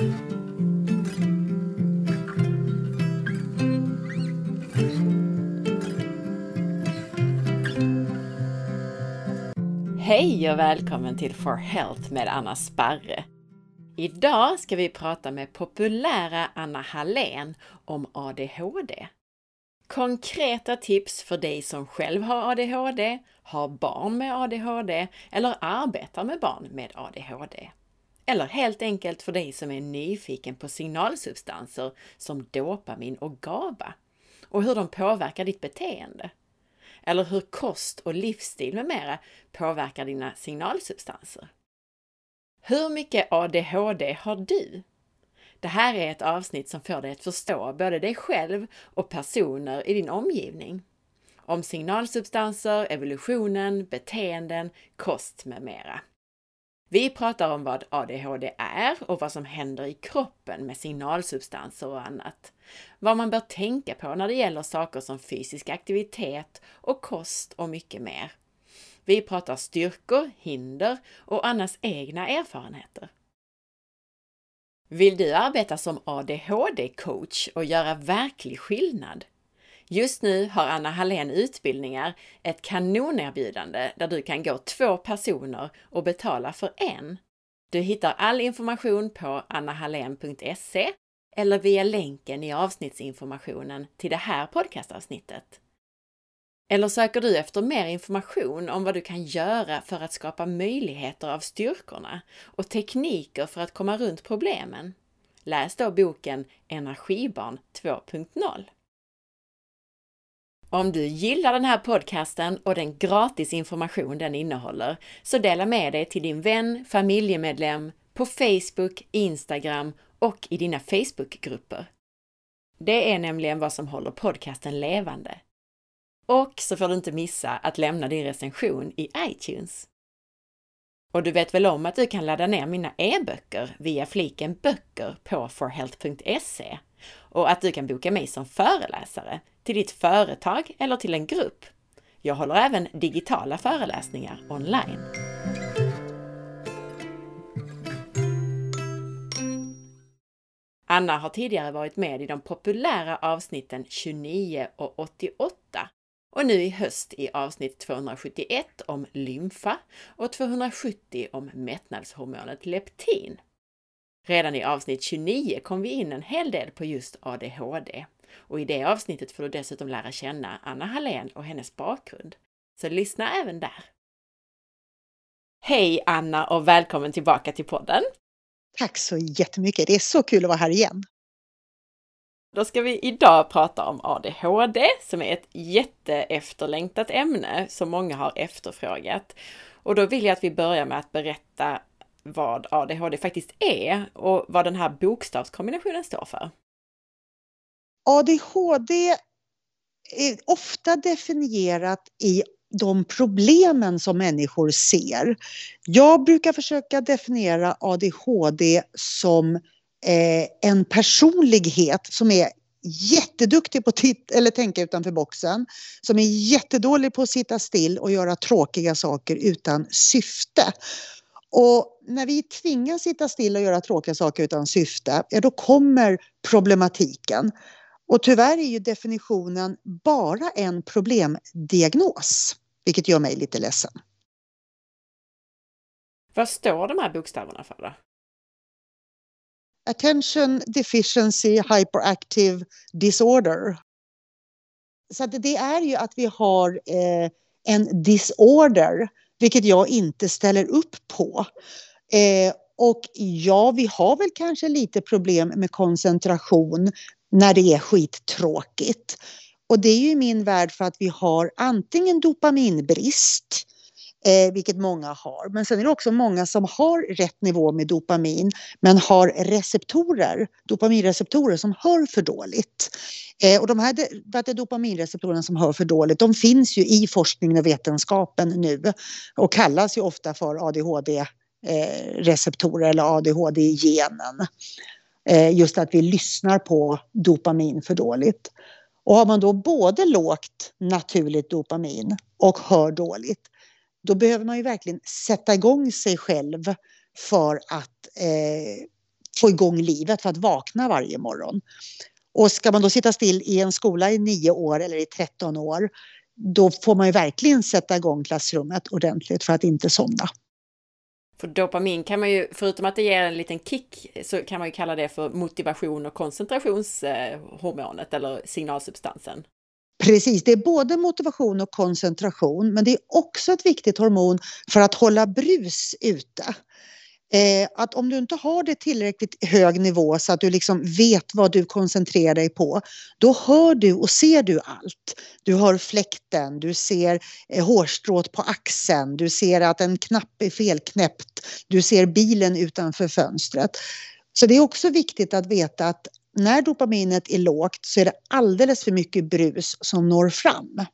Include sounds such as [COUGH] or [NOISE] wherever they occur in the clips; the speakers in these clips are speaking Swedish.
Hej och välkommen till For Health med Anna Sparre. Idag ska vi prata med populära Anna Hallén om ADHD. Konkreta tips för dig som själv har ADHD, har barn med ADHD eller arbetar med barn med ADHD. Eller helt enkelt för dig som är nyfiken på signalsubstanser som dopamin och GABA och hur de påverkar ditt beteende. Eller hur kost och livsstil med mera påverkar dina signalsubstanser. Hur mycket ADHD har du? Det här är ett avsnitt som får dig att förstå både dig själv och personer i din omgivning. Om signalsubstanser, evolutionen, beteenden, kost med mera. Vi pratar om vad ADHD är och vad som händer i kroppen med signalsubstanser och annat. Vad man bör tänka på när det gäller saker som fysisk aktivitet och kost och mycket mer. Vi pratar styrkor, hinder och Annas egna erfarenheter. Vill du arbeta som ADHD-coach och göra verklig skillnad? Just nu har Anna Hallén utbildningar ett kanonerbjudande där du kan gå två personer och betala för en. Du hittar all information på annahallén.se eller via länken i avsnittsinformationen till det här podcastavsnittet. Eller söker du efter mer information om vad du kan göra för att skapa möjligheter av styrkorna och tekniker för att komma runt problemen? Läs då boken Energibarn 2.0. Om du gillar den här podcasten och den gratis information den innehåller, så dela med dig till din vän, familjemedlem, på Facebook, Instagram och i dina Facebookgrupper. Det är nämligen vad som håller podcasten levande. Och så får du inte missa att lämna din recension i iTunes. Och du vet väl om att du kan ladda ner mina e-böcker via fliken böcker på forhealth.se och att du kan boka mig som föreläsare till ditt företag eller till en grupp. Jag håller även digitala föreläsningar online. Anna har tidigare varit med i de populära avsnitten 29 och 88 och nu i höst i avsnitt 271 om lymfa och 270 om mättnadshormonet leptin. Redan i avsnitt 29 kom vi in en hel del på just ADHD och i det avsnittet får du dessutom lära känna Anna Hallén och hennes bakgrund. Så lyssna även där! Hej Anna och välkommen tillbaka till podden! Tack så jättemycket! Det är så kul att vara här igen! Då ska vi idag prata om ADHD som är ett jätteefterlängtat ämne som många har efterfrågat. Och då vill jag att vi börjar med att berätta vad ADHD faktiskt är och vad den här bokstavskombinationen står för. ADHD är ofta definierat i de problemen som människor ser. Jag brukar försöka definiera ADHD som eh, en personlighet som är jätteduktig på att eller tänka utanför boxen, som är jättedålig på att sitta still och göra tråkiga saker utan syfte. Och när vi tvingas sitta still och göra tråkiga saker utan syfte, ja då kommer problematiken. Och tyvärr är ju definitionen bara en problemdiagnos, vilket gör mig lite ledsen. Vad står de här bokstäverna för då? Attention Deficiency Hyperactive Disorder. Så det är ju att vi har eh, en disorder, vilket jag inte ställer upp på. Eh, och ja, vi har väl kanske lite problem med koncentration när det är skittråkigt. Och det är ju i min värld för att vi har antingen dopaminbrist, eh, vilket många har, men sen är det också många som har rätt nivå med dopamin men har receptorer, dopaminreceptorer som hör för dåligt. Eh, och de här dopaminreceptorerna som hör för dåligt, de finns ju i forskningen och vetenskapen nu och kallas ju ofta för ADHD Eh, receptorer eller ADHD i genen. Eh, just att vi lyssnar på dopamin för dåligt. Och har man då både lågt naturligt dopamin och hör dåligt, då behöver man ju verkligen sätta igång sig själv för att eh, få igång livet, för att vakna varje morgon. Och ska man då sitta still i en skola i nio år eller i 13 år, då får man ju verkligen sätta igång klassrummet ordentligt för att inte somna. För dopamin kan man ju, förutom att det ger en liten kick, så kan man ju kalla det för motivation och koncentrationshormonet eller signalsubstansen. Precis, det är både motivation och koncentration men det är också ett viktigt hormon för att hålla brus ute. Eh, att om du inte har det tillräckligt hög nivå så att du liksom vet vad du koncentrerar dig på, då hör du och ser du allt. Du hör fläkten, du ser eh, hårstrået på axeln, du ser att en knapp är felknäppt, du ser bilen utanför fönstret. Så det är också viktigt att veta att när dopaminet är lågt så är det alldeles för mycket brus som når fram.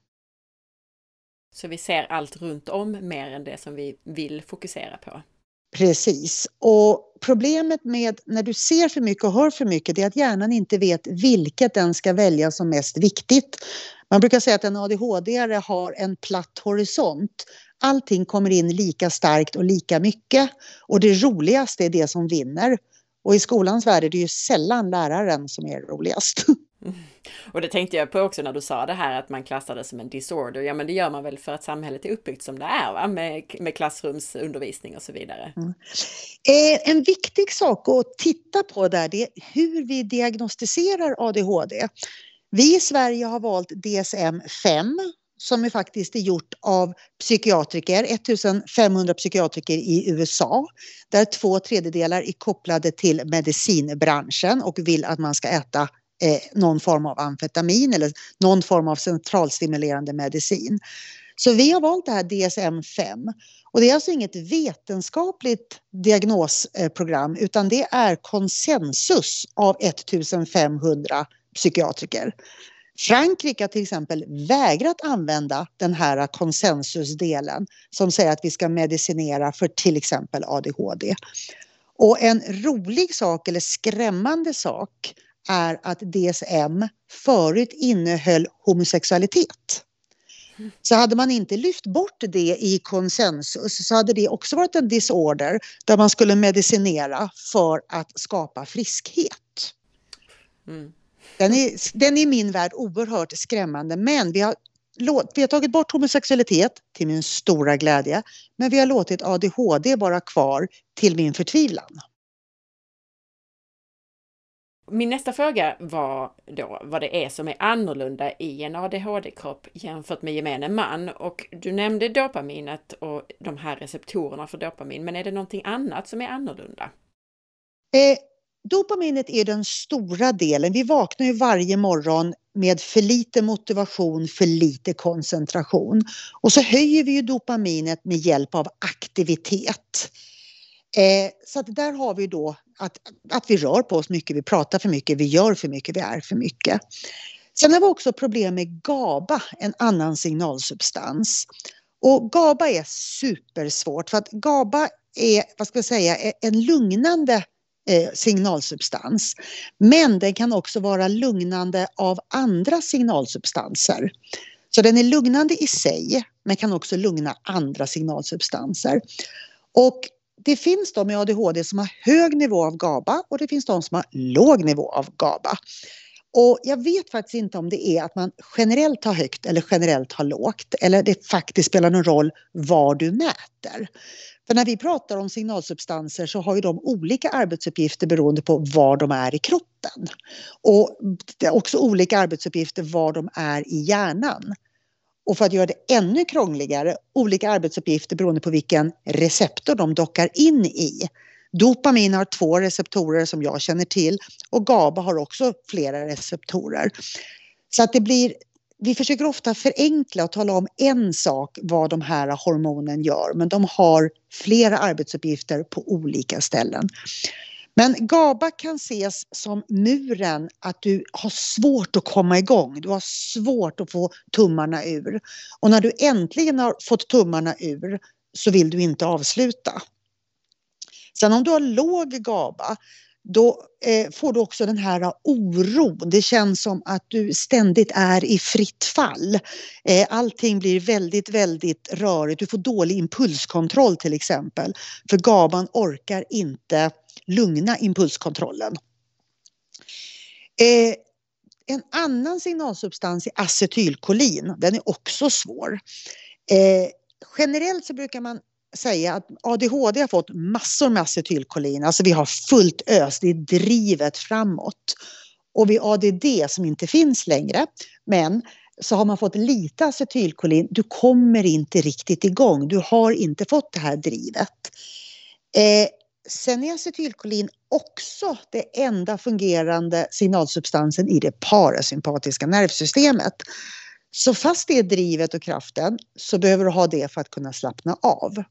Så vi ser allt runt om mer än det som vi vill fokusera på? Precis. Och problemet med när du ser för mycket och hör för mycket det är att hjärnan inte vet vilket den ska välja som mest viktigt. Man brukar säga att en adhd-are har en platt horisont. Allting kommer in lika starkt och lika mycket och det roligaste är det som vinner. Och i skolans värld är det ju sällan läraren som är roligast. [LAUGHS] Mm. Och det tänkte jag på också när du sa det här att man klassar det som en disorder. Ja, men det gör man väl för att samhället är uppbyggt som det är, va? Med, med klassrumsundervisning och så vidare. Mm. Eh, en viktig sak att titta på där, det är hur vi diagnostiserar ADHD. Vi i Sverige har valt DSM-5 som är faktiskt är gjort av psykiatriker, 1500 psykiatriker i USA, där två tredjedelar är kopplade till medicinbranschen och vill att man ska äta eh, någon form av amfetamin eller någon form av centralstimulerande medicin. Så vi har valt det här DSM-5 och det är alltså inget vetenskapligt diagnosprogram utan det är konsensus av 1500 psykiatriker. Frankrike har till exempel vägrat använda den här konsensusdelen som säger att vi ska medicinera för till exempel ADHD. Och en rolig sak eller skrämmande sak är att DSM förut innehöll homosexualitet. Så hade man inte lyft bort det i konsensus så hade det också varit en disorder där man skulle medicinera för att skapa friskhet. Mm. Den är, den är i min värld oerhört skrämmande men vi har, vi har tagit bort homosexualitet till min stora glädje men vi har låtit ADHD vara kvar till min förtvivlan. Min nästa fråga var då vad det är som är annorlunda i en ADHD-kropp jämfört med gemene man. Och du nämnde dopaminet och de här receptorerna för dopamin, men är det någonting annat som är annorlunda? Eh, dopaminet är den stora delen. Vi vaknar ju varje morgon med för lite motivation, för lite koncentration. Och så höjer vi ju dopaminet med hjälp av aktivitet. Eh, så att där har vi då att, att vi rör på oss mycket, vi pratar för mycket, vi gör för mycket, vi är för mycket. Sen har vi också problem med GABA, en annan signalsubstans. Och GABA är supersvårt för att GABA är, vad ska jag säga, en lugnande eh, signalsubstans. Men den kan också vara lugnande av andra signalsubstanser. Så den är lugnande i sig men kan också lugna andra signalsubstanser. Och det finns de med ADHD som har hög nivå av GABA och det finns de som har låg nivå av GABA. Och jag vet faktiskt inte om det är att man generellt har högt eller generellt har lågt eller det faktiskt spelar någon roll var du mäter. För när vi pratar om signalsubstanser så har ju de olika arbetsuppgifter beroende på var de är i kroppen. Och det är också olika arbetsuppgifter var de är i hjärnan. Och för att göra det ännu krångligare, olika arbetsuppgifter beroende på vilken receptor de dockar in i. Dopamin har två receptorer som jag känner till och GABA har också flera receptorer. Så att det blir, vi försöker ofta förenkla och tala om en sak vad de här hormonen gör men de har flera arbetsuppgifter på olika ställen. Men GABA kan ses som muren att du har svårt att komma igång. Du har svårt att få tummarna ur. Och när du äntligen har fått tummarna ur så vill du inte avsluta. Sen om du har låg GABA då eh, får du också den här oron. Det känns som att du ständigt är i fritt fall. Eh, allting blir väldigt, väldigt rörigt. Du får dålig impulskontroll till exempel. För GABAn orkar inte lugna impulskontrollen. Eh, en annan signalsubstans är acetylkolin. Den är också svår. Eh, generellt så brukar man säga att ADHD har fått massor med acetylkolin. Alltså vi har fullt ös, det är drivet framåt. Och vid ADD som inte finns längre, men så har man fått lite acetylkolin. Du kommer inte riktigt igång. Du har inte fått det här drivet. Eh, sen är acetylkolin också det enda fungerande signalsubstansen i det parasympatiska nervsystemet. Så fast det är drivet och kraften så behöver du ha det för att kunna slappna av.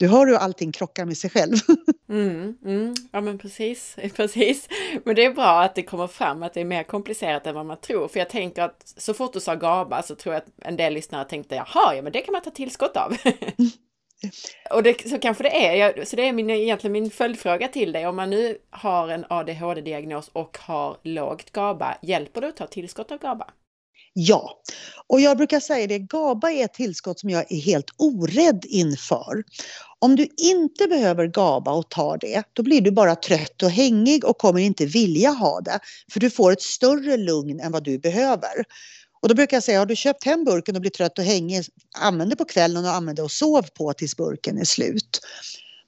Du hör hur allting krockar med sig själv. [LAUGHS] Mm, mm, ja men precis, [LAUGHS] precis. Men det är bra att det kommer fram att det är mer komplicerat än vad man tror. För jag tänker att så fort du sa GABA så tror jag att en del lyssnare tänkte jaha, ja men det kan man ta tillskott av. [LAUGHS] Och det, så kanske det är. Så det är min, egentligen min följdfråga till dig. Om man nu har en ADHD-diagnos och har lågt GABA, hjälper det att ta tillskott av GABA? Ja, och jag brukar säga det, GABA är ett tillskott som jag är helt orädd inför. Om du inte behöver GABA och tar det, då blir du bara trött och hängig och kommer inte vilja ha det. För du får ett större lugn än vad du behöver. Och då brukar jag säga, har du köpt hem burken och blir trött och hängig, använd det på kvällen och använd det och sov på tills burken är slut.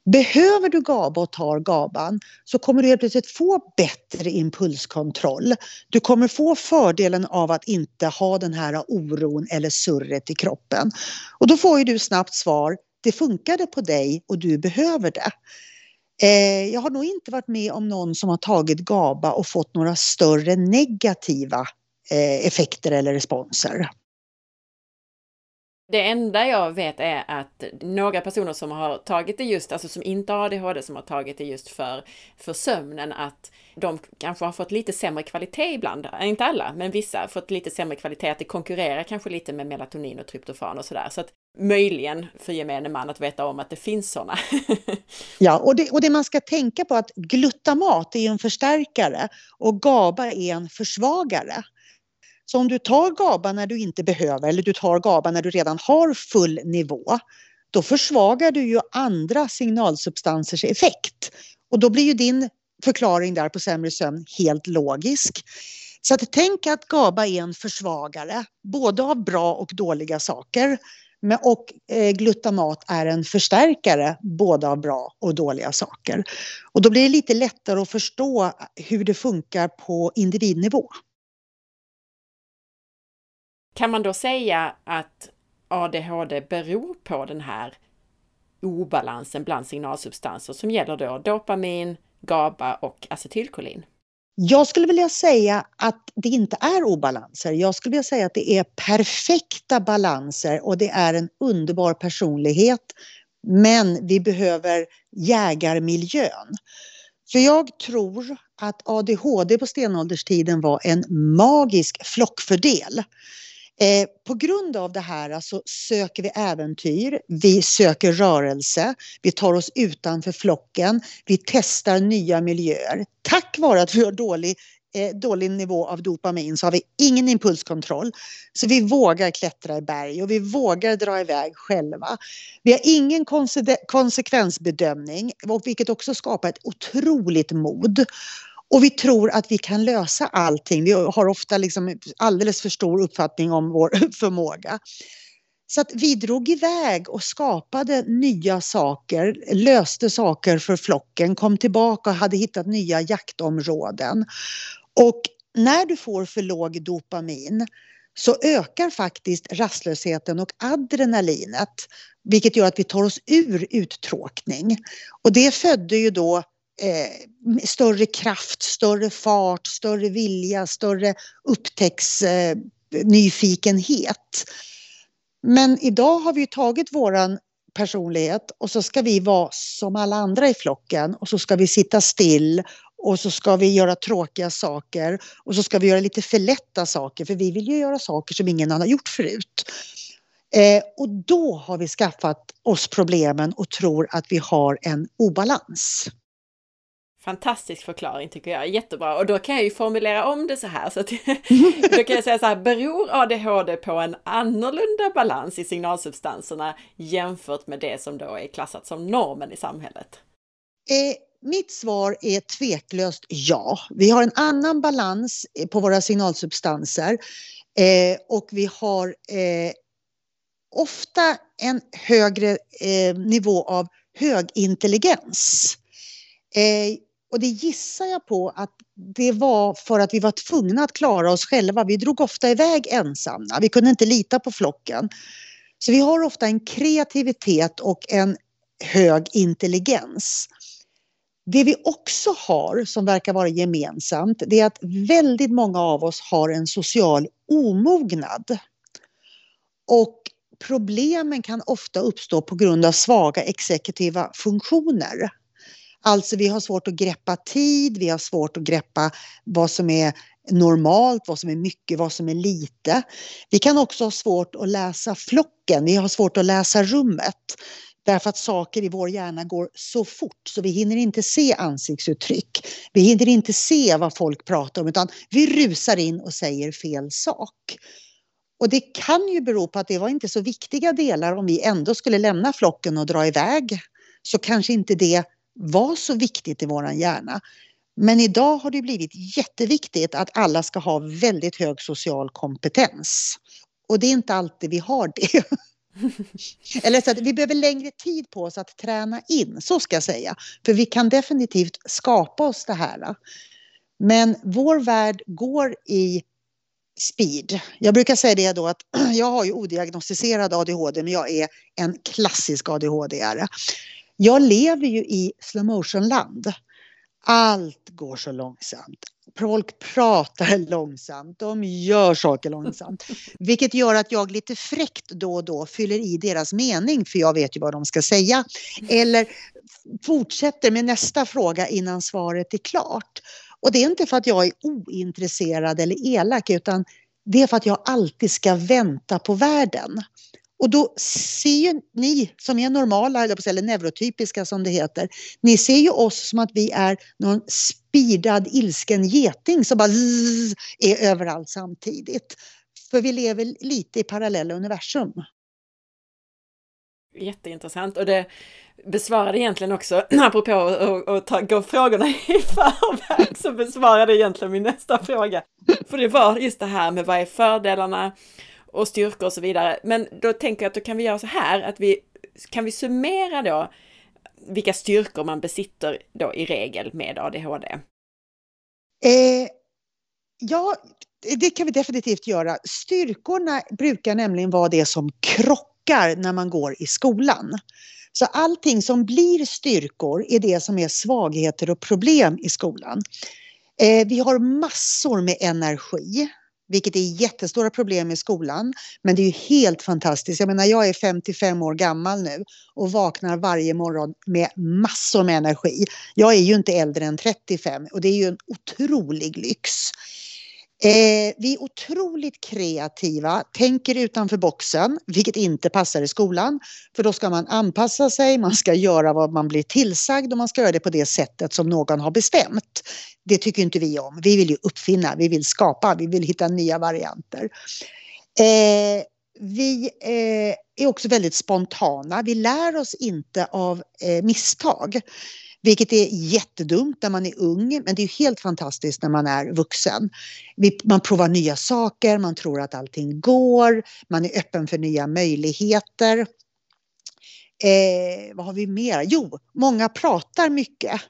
Behöver du GABA och tar GABAn så kommer du helt plötsligt få bättre impulskontroll. Du kommer få fördelen av att inte ha den här oron eller surret i kroppen. Och då får ju du snabbt svar, det funkade på dig och du behöver det. Eh, jag har nog inte varit med om någon som har tagit GABA och fått några större negativa eh, effekter eller responser. Det enda jag vet är att några personer som har tagit det just, alltså som inte har ADHD, som har tagit det just för, för sömnen, att de kanske har fått lite sämre kvalitet ibland. Eh, inte alla, men vissa har fått lite sämre kvalitet. Att det konkurrerar kanske lite med melatonin och tryptofan och sådär. Så att möjligen för gemene man att veta om att det finns sådana. [LAUGHS] ja, och det, och det man ska tänka på att glutamat är en förstärkare och GABA är en försvagare. Så om du tar GABA när du inte behöver eller du tar GABA när du redan har full nivå, då försvagar du ju andra signalsubstansers effekt. Och då blir ju din förklaring där på sämre sömn helt logisk. Så att tänk att GABA är en försvagare, både av bra och dåliga saker. Och eh, glutamat är en förstärkare både av bra och dåliga saker. Och då blir det lite lättare att förstå hur det funkar på individnivå. Kan man då säga att ADHD beror på den här obalansen bland signalsubstanser som gäller då dopamin, GABA och acetylkolin? Jag skulle vilja säga att det inte är obalanser. Jag skulle vilja säga att det är perfekta balanser och det är en underbar personlighet. Men vi behöver jägarmiljön. För jag tror att ADHD på stenålderstiden var en magisk flockfördel. Eh, på grund av det här så söker vi äventyr, vi söker rörelse, vi tar oss utanför flocken, vi testar nya miljöer. Tack vare att vi har dålig, eh, dålig nivå av dopamin så har vi ingen impulskontroll. Så vi vågar klättra i berg och vi vågar dra iväg själva. Vi har ingen konsekvensbedömning vilket också skapar ett otroligt mod. Och vi tror att vi kan lösa allting. Vi har ofta liksom alldeles för stor uppfattning om vår [LAUGHS] förmåga. Så att vi drog iväg och skapade nya saker, löste saker för flocken, kom tillbaka och hade hittat nya jaktområden. Och när du får för låg dopamin så ökar faktiskt rastlösheten och adrenalinet vilket gör att vi tar oss ur uttråkning. Och det födde ju då eh, större kraft, större fart, större vilja, större upptäcktsnyfikenhet. Eh, Men idag har vi tagit våran personlighet och så ska vi vara som alla andra i flocken och så ska vi sitta still och så ska vi göra tråkiga saker och så ska vi göra lite för lätta saker för vi vill ju göra saker som ingen annan har gjort förut. Eh, och då har vi skaffat oss problemen och tror att vi har en obalans. Fantastisk förklaring tycker jag, jättebra. Och då kan jag ju formulera om det så här. Så att, [LAUGHS] då kan jag säga så här, beror ADHD på en annorlunda balans i signalsubstanserna jämfört med det som då är klassat som normen i samhället? Eh, mitt svar är tveklöst ja. Vi har en annan balans eh, på våra signalsubstanser eh, och vi har eh, ofta en högre eh, nivå av högintelligens. Eh, och det gissar jag på att det var för att vi var tvungna att klara oss själva. Vi drog ofta iväg ensamma. Vi kunde inte lita på flocken. Så vi har ofta en kreativitet och en hög intelligens. Det vi också har, som verkar vara gemensamt, det är att väldigt många av oss har en social omognad. Och problemen kan ofta uppstå på grund av svaga exekutiva funktioner. Alltså vi har svårt att greppa tid, vi har svårt att greppa vad som är normalt, vad som är mycket, vad som är lite. Vi kan också ha svårt att läsa flocken, vi har svårt att läsa rummet. Därför att saker i vår hjärna går så fort så vi hinner inte se ansiktsuttryck. Vi hinner inte se vad folk pratar om utan vi rusar in och säger fel sak. Och det kan ju bero på att det var inte så viktiga delar om vi ändå skulle lämna flocken och dra iväg. Så kanske inte det var så viktigt i våran hjärna. Men idag har det blivit jätteviktigt att alla ska ha väldigt hög social kompetens. Och det är inte alltid vi har det. [LAUGHS] Eller så att vi behöver längre tid på oss att träna in, så ska jag säga. För vi kan definitivt skapa oss det här. Men vår värld går i speed. Jag brukar säga det då att [CLEARS THROAT] jag har ju odiagnostiserad ADHD men jag är en klassisk ADHD-are. Jag lever ju i slow motion-land. Allt går så långsamt. Folk pratar [LAUGHS] långsamt, de gör saker långsamt. [LAUGHS] Vilket gör att jag lite fräckt då och då fyller i deras mening för jag vet ju vad de ska säga. Eller fortsätter med nästa fråga innan svaret är klart. Och det är inte för att jag är ointresserad eller elak utan det är för att jag alltid ska vänta på världen. Och då ser ju ni som är normala, eller neurotypiska som det heter, ni ser ju oss som att vi är någon speedad ilsken geting som bara zzz, är överallt samtidigt. För vi lever lite i parallella universum. Jätteintressant och det besvarade egentligen också, [CLEARS THROAT] apropå att gå frågorna [LAUGHS] i förväg, så besvarade egentligen min nästa fråga. För det var just det här med vad är fördelarna och styrkor och så vidare. Men då tänker jag att då kan vi göra så här att vi kan vi summera då vilka styrkor man besitter då i regel med ADHD? Eh, ja, det kan vi definitivt göra. Styrkorna brukar nämligen vara det som krockar när man går i skolan. Så allting som blir styrkor är det som är svagheter och problem i skolan. Eh, vi har massor med energi vilket är jättestora problem i skolan. Men det är ju helt fantastiskt. Jag menar, jag är 55 år gammal nu och vaknar varje morgon med massor med energi. Jag är ju inte äldre än 35 och det är ju en otrolig lyx. Eh, vi är otroligt kreativa, tänker utanför boxen, vilket inte passar i skolan. För då ska man anpassa sig, man ska göra vad man blir tillsagd och man ska göra det på det sättet som någon har bestämt. Det tycker inte vi om. Vi vill ju uppfinna, vi vill skapa, vi vill hitta nya varianter. Eh, vi eh, är också väldigt spontana. Vi lär oss inte av eh, misstag. Vilket är jättedumt när man är ung, men det är helt fantastiskt när man är vuxen. Man provar nya saker, man tror att allting går, man är öppen för nya möjligheter. Eh, vad har vi mer? Jo, många pratar mycket.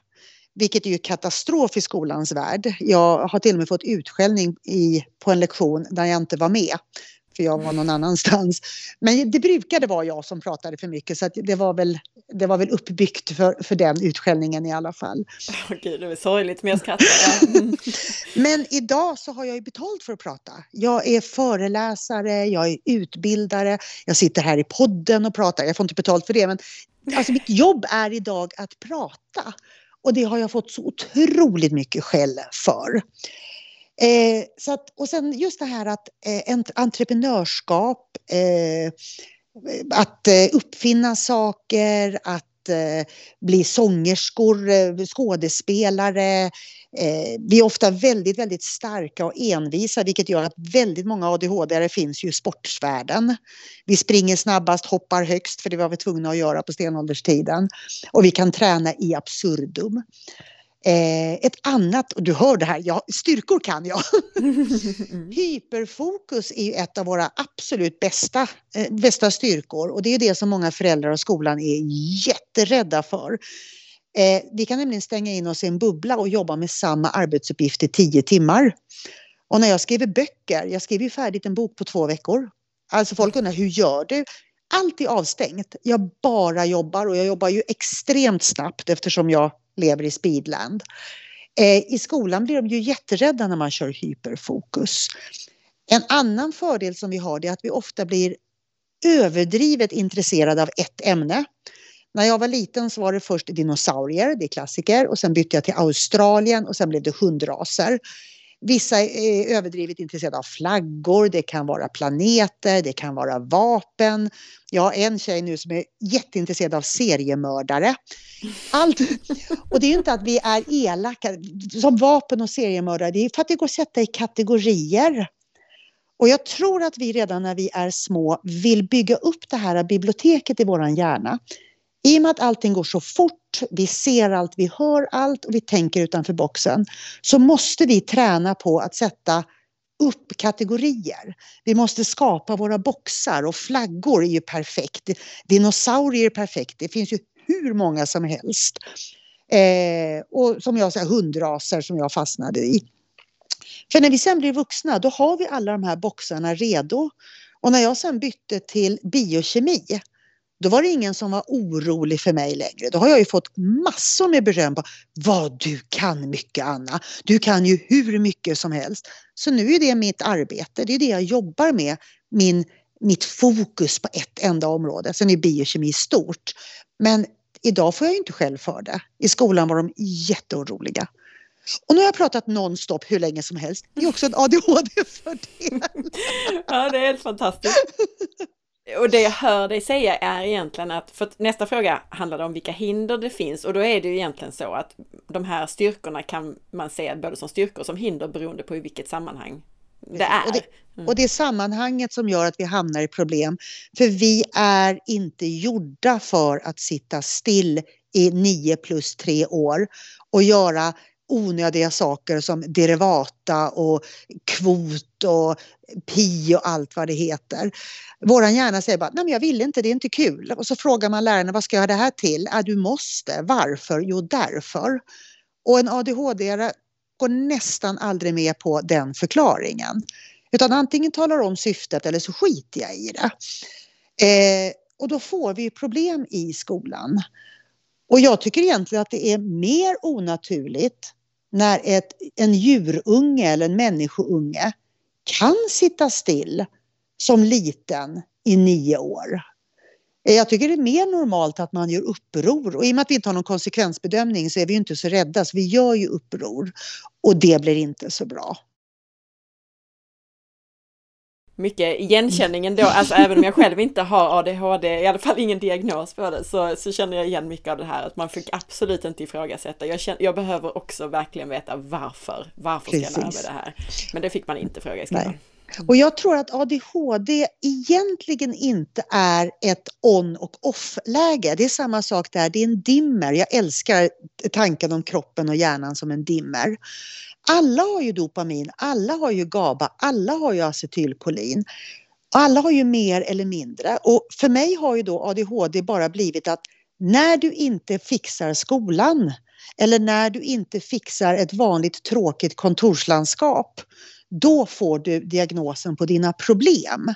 Vilket är ju katastrof i skolans värld. Jag har till och med fått utskällning i, på en lektion där jag inte var med för jag var någon annanstans. Men det brukade vara jag som pratade för mycket så det, var väl, det var väl uppbyggt för, för den utskällningen i alla fall. Gud, det är sorgligt men jag skrattar. Mm. [LAUGHS] men idag så har jag ju betalt för att prata. Jag är föreläsare, jag är utbildare, jag sitter här i podden och pratar. Jag får inte betalt för det men alltså mitt jobb är idag att prata. Och det har jag fått så otroligt mycket skäll för. Eh, så att, och sen just det här att eh, entreprenörskap, eh, att eh, uppfinna saker, att eh, bli sångerskor, eh, skådespelare. Eh, vi är ofta väldigt, väldigt starka och envisa vilket gör att väldigt många ADHD finns ju i sportsvärlden. Vi springer snabbast, hoppar högst för det var vi tvungna att göra på stenålderstiden. Och vi kan träna i absurdum. Eh, ett annat, och du hör det här, ja, styrkor kan jag. [LAUGHS] Hyperfokus är ju ett av våra absolut bästa, eh, bästa styrkor och det är det som många föräldrar och skolan är jätterädda för. Eh, vi kan nämligen stänga in oss i en bubbla och jobba med samma arbetsuppgift i tio timmar. Och när jag skriver böcker, jag skriver färdigt en bok på två veckor. Alltså folk undrar, hur gör du? Allt är avstängt. Jag bara jobbar och jag jobbar ju extremt snabbt eftersom jag lever i speedland. Eh, I skolan blir de ju jätterädda när man kör hyperfokus. En annan fördel som vi har är att vi ofta blir överdrivet intresserade av ett ämne. När jag var liten så var det först dinosaurier, det är klassiker, och sen bytte jag till Australien och sen blev det hundraser. Vissa är överdrivet intresserade av flaggor, det kan vara planeter, det kan vara vapen. Jag har en tjej nu som är jätteintresserad av seriemördare. Allt. [LAUGHS] Och det är inte att vi är elaka som vapen och seriemördare, det är för att det går att sätta i kategorier. Och jag tror att vi redan när vi är små vill bygga upp det här biblioteket i våran hjärna. I och med att allting går så fort, vi ser allt, vi hör allt och vi tänker utanför boxen så måste vi träna på att sätta upp kategorier. Vi måste skapa våra boxar och flaggor är ju perfekt. Dinosaurier är perfekt. Det finns ju hur många som helst. Eh, och som jag säger hundraser som jag fastnade i. För när vi sen blir vuxna då har vi alla de här boxarna redo. Och när jag sen bytte till biokemi då var det ingen som var orolig för mig längre. Då har jag ju fått massor med beröm på vad du kan mycket Anna. Du kan ju hur mycket som helst. Så nu är det mitt arbete, det är det jag jobbar med. Min, mitt fokus på ett enda område. Sen är biokemi stort. Men idag får jag ju inte själv för det. I skolan var de jätteoroliga. Och nu har jag pratat nonstop hur länge som helst. Det är också en ADHD-fördel. [LAUGHS] ja, det är helt fantastiskt. Och det jag hör dig säga är egentligen att, för att nästa fråga handlade om vilka hinder det finns och då är det ju egentligen så att de här styrkorna kan man se både som styrkor och som hinder beroende på i vilket sammanhang det är. Och det, mm. och det är sammanhanget som gör att vi hamnar i problem. För vi är inte gjorda för att sitta still i nio plus tre år och göra onödiga saker som derivata och kvot och pi och allt vad det heter. Våran hjärna säger bara, nej men jag vill inte, det är inte kul. Och så frågar man lärarna, vad ska jag ha det här till? Ja, du måste. Varför? Jo, därför. Och en ADHD går nästan aldrig med på den förklaringen. Utan antingen talar om syftet eller så skiter jag i det. Eh, och då får vi problem i skolan. Och jag tycker egentligen att det är mer onaturligt när ett, en djurunge eller en människounge kan sitta still som liten i nio år. Eh, jag tycker det är mer normalt att man gör uppror. Och i och med att vi inte har någon konsekvensbedömning så är vi inte så rädda. Så vi gör ju uppror. Och det blir inte så bra mycket igenkänningen då, alltså även om jag själv inte har ADHD, i alla fall ingen diagnos på det, så, så känner jag igen mycket av det här att man fick absolut inte ifrågasätta. Jag, känner, jag behöver också verkligen veta varför, varför ska jag lära mig det här? Men det fick man inte fråga i skolan. Nej. Mm. Och jag tror att ADHD egentligen inte är ett on och off-läge. Det är samma sak där, det är en dimmer. Jag älskar tanken om kroppen och hjärnan som en dimmer. Alla har ju dopamin, alla har ju GABA, alla har ju acetylkolin. Alla har ju mer eller mindre. Och för mig har ju då ADHD bara blivit att när du inte fixar skolan eller när du inte fixar ett vanligt tråkigt kontorslandskap, då får du diagnosen på dina problem.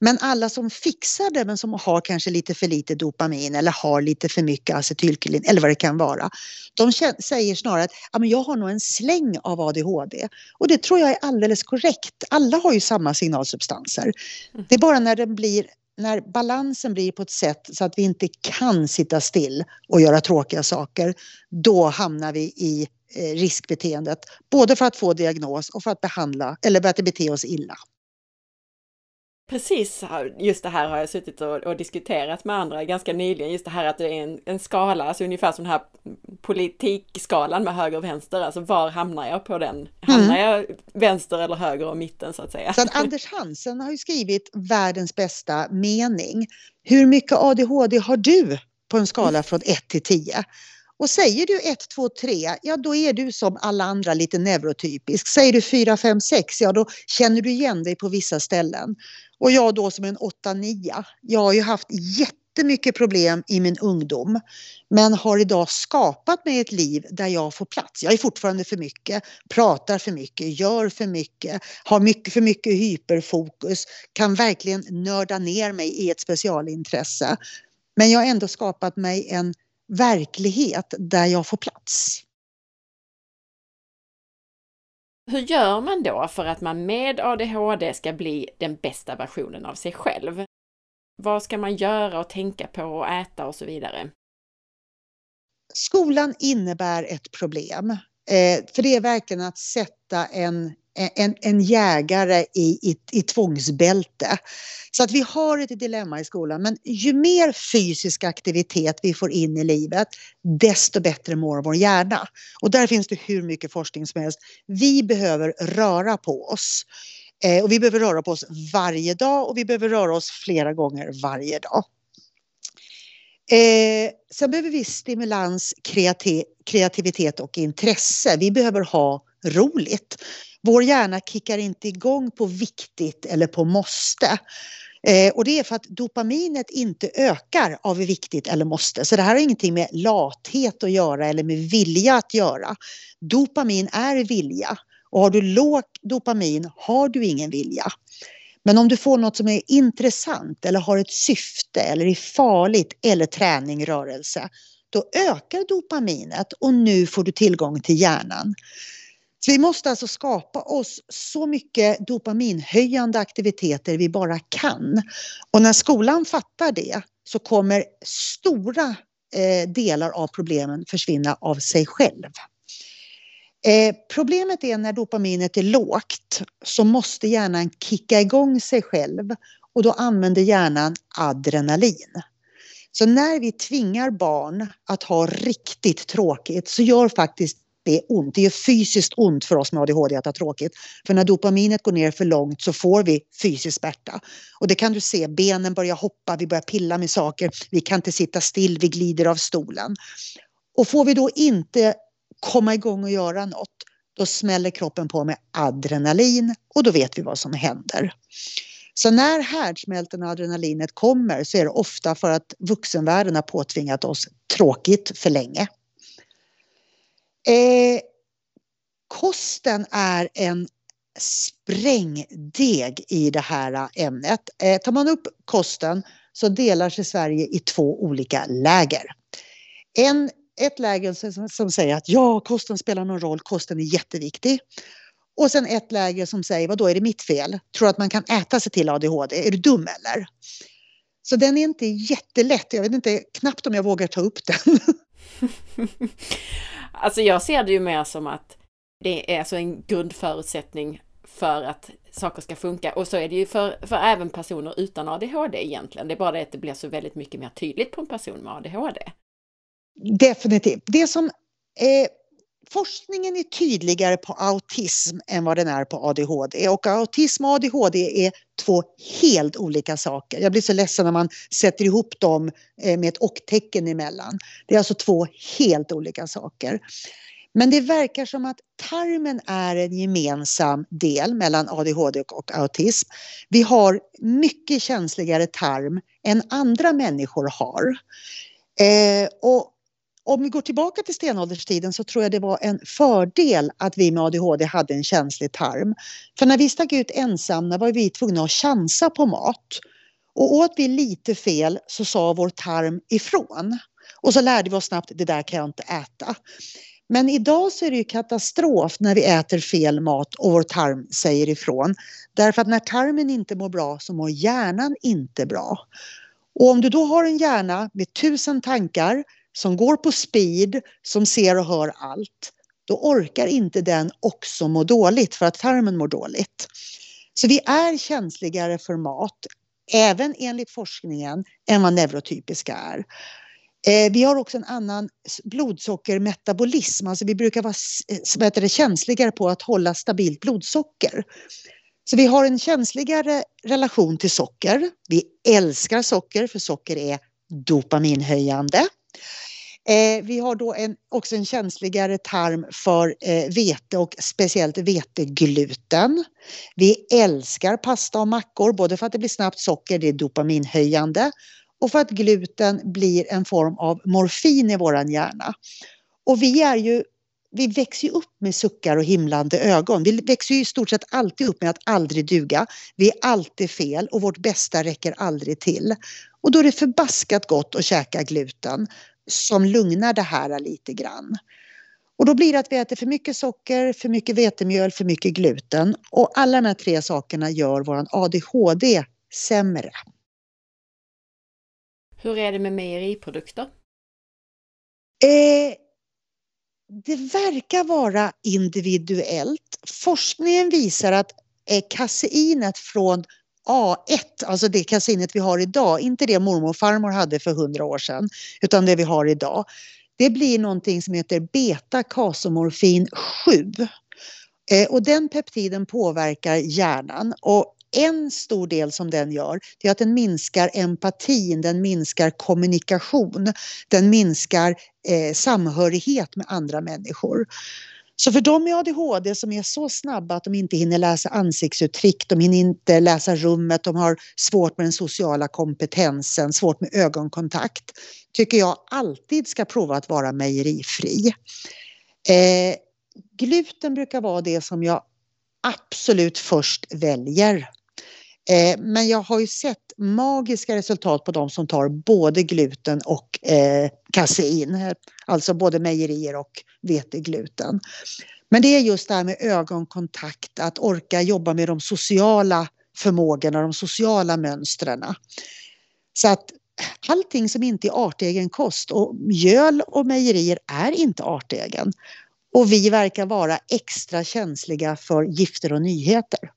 Men alla som fixar det men som har kanske lite för lite dopamin eller har lite för mycket acetylkolin eller vad det kan vara. De säger snarare att ja, men jag har nog en släng av ADHD. Och det tror jag är alldeles korrekt. Alla har ju samma signalsubstanser. Mm. Det är bara när den blir när balansen blir på ett sätt så att vi inte kan sitta still och göra tråkiga saker, då hamnar vi i eh, riskbeteendet. Både för att få diagnos och för att behandla eller bete oss illa. Precis, just det här har jag suttit och, och, diskuterat med andra ganska nyligen, just det här att det är en, en skala, alltså ungefär som den här politikskalan med höger och vänster, alltså var hamnar jag på den? Hamnar mm. jag vänster eller höger och mitten så att säga? Så att Anders Hansen har ju skrivit världens bästa mening. Hur mycket ADHD har du på en skala från 1 till 10? Och säger du 1, 2, 3, ja då är du som alla andra lite neurotypisk. Säger du 4, 5, 6, ja då känner du igen dig på vissa ställen. Och jag då som en 8-9, jag har ju haft jättemycket problem i min ungdom men har idag skapat mig ett liv där jag får plats. Jag är fortfarande för mycket, pratar för mycket, gör för mycket, har mycket för mycket hyperfokus, kan verkligen nörda ner mig i ett specialintresse. Men jag har ändå skapat mig en verklighet där jag får plats. Hur gör man då för att man med ADHD ska bli den bästa versionen av sig själv? Vad ska man göra och tänka på och äta och så vidare? Skolan innebär ett problem. Eh, för det är verkligen att sätta en en, en jägare i, i, i tvångsbälte. Så att vi har ett dilemma i skolan. Men ju mer fysisk aktivitet vi får in i livet, desto bättre mår vår hjärna. Och där finns det hur mycket forskning som helst. Vi behöver röra på oss. Eh, och vi behöver röra på oss varje dag och vi behöver röra oss flera gånger varje dag. Eh, sen behöver vi stimulans, kreativitet och intresse. Vi behöver ha roligt. Vår hjärna kickar inte igång på viktigt eller på måste. Eh, och det är för att dopaminet inte ökar av viktigt eller måste. Så det här har ingenting med lathet att göra eller med vilja att göra. Dopamin är vilja. Och har du låg dopamin har du ingen vilja. Men om du får något som är intressant eller har ett syfte eller är farligt eller träning, rörelse, då ökar dopaminet och nu får du tillgång till hjärnan. Så vi måste alltså skapa oss så mycket dopaminhöjande aktiviteter vi bara kan. Och när skolan fattar det så kommer stora eh, delar av problemen försvinna av sig själv. Eh, problemet är när dopaminet är lågt så måste hjärnan kicka igång sig själv och då använder hjärnan adrenalin. Så när vi tvingar barn att ha riktigt tråkigt så gör faktiskt det är ont. Det är fysiskt ont för oss med ADHD att ha tråkigt. För när dopaminet går ner för långt så får vi fysisk smärta. Och det kan du se, benen börjar hoppa, vi börjar pilla med saker, vi kan inte sitta still, vi glider av stolen. Och får vi då inte komma igång och göra något, då smäller kroppen på med adrenalin och då vet vi vad som händer. Så när härdsmälten och adrenalinet kommer så är det ofta för att vuxenvärlden har påtvingat oss tråkigt för länge. Eh, kosten är en sprängdeg i det här eh, ämnet. Eh, tar man upp kosten så delar sig Sverige i två olika läger. En, ett läger som, som säger att ja, kosten spelar någon roll, kosten är jätteviktig. Och sen ett läger som säger, vad då är det mitt fel? Tror att man kan äta sig till ADHD? Är du dum eller? Så den är inte jättelätt. Jag vet inte knappt om jag vågar ta upp den. [LAUGHS] Alltså jag ser det ju mer som att det är alltså en grundförutsättning för att saker ska funka. Och så är det ju för, för även personer utan ADHD egentligen. Det är bara det att det blir så väldigt mycket mer tydligt på en person med ADHD. Definitivt. Det som eh, forskningen är tydligare på autism än vad den är på ADHD. Och autism och ADHD är två helt olika saker. Jag blir så ledsen när man sätter ihop dem eh, med ett och-tecken emellan. Det är alltså två helt olika saker. Men det verkar som att tarmen är en gemensam del mellan ADHD och autism. Vi har mycket känsligare tarm än andra människor har. Eh, och om vi går tillbaka till stenålderstiden så tror jag det var en fördel att vi med ADHD hade en känslig tarm. För när vi stack ut ensamma var vi tvungna att chansa på mat. Och åt vi lite fel så sa vår tarm ifrån. Och så lärde vi oss snabbt, det där kan jag inte äta. Men idag så är det ju katastrof när vi äter fel mat och vår tarm säger ifrån. Därför att när tarmen inte mår bra så mår hjärnan inte bra. Och om du då har en hjärna med tusen tankar som går på speed, som ser och hör allt, då orkar inte den också må dåligt för att tarmen mår dåligt. Så vi är känsligare för mat, även enligt forskningen, än vad neurotypiska är. Eh, vi har också en annan blodsockermetabolism, alltså vi brukar vara eh, det, känsligare på att hålla stabilt blodsocker. Så vi har en känsligare relation till socker. Vi älskar socker för socker är dopaminhöjande. Eh, vi har då en, också en känsligare tarm för eh, vete och speciellt vetegluten. Vi älskar pasta och mackor både för att det blir snabbt socker, det är dopaminhöjande och för att gluten blir en form av morfin i våran hjärna. Och vi är ju vi växer ju upp med suckar och himlande ögon. Vi växer ju i stort sett alltid upp med att aldrig duga. Vi är alltid fel och vårt bästa räcker aldrig till. Och då är det förbaskat gott att käka gluten som lugnar det här lite grann. Och då blir det att vi äter för mycket socker, för mycket vetemjöl, för mycket gluten. Och alla de här tre sakerna gör vår ADHD sämre. Hur är det med mejeriprodukter? Eh, det verkar vara individuellt. Forskningen visar att eh, kaseinet från A1, alltså det kaseinet vi har idag, inte det mormor och farmor hade för hundra år sedan, utan det vi har idag. Det blir någonting som heter beta-kasomorfin 7. Eh, och den peptiden påverkar hjärnan och en stor del som den gör det är att den minskar empatin, den minskar kommunikation, den minskar eh, samhörighet med andra människor. Så för de med ADHD som är så snabba att de inte hinner läsa ansiktsuttryck, de hinner inte läsa rummet, de har svårt med den sociala kompetensen, svårt med ögonkontakt, tycker jag alltid ska prova att vara mejerifri. Eh, gluten brukar vara det som jag absolut först väljer. Eh, men jag har ju sett magiska resultat på de som tar både gluten och eh, kasein, alltså både mejerier och vetegluten. Men det är just det här med ögonkontakt, att orka jobba med de sociala förmågorna, de sociala mönstren. Så att allting som inte är artegen kost och mjöl och mejerier är inte artegen. Och vi verkar vara extra känsliga för gifter och nyheter.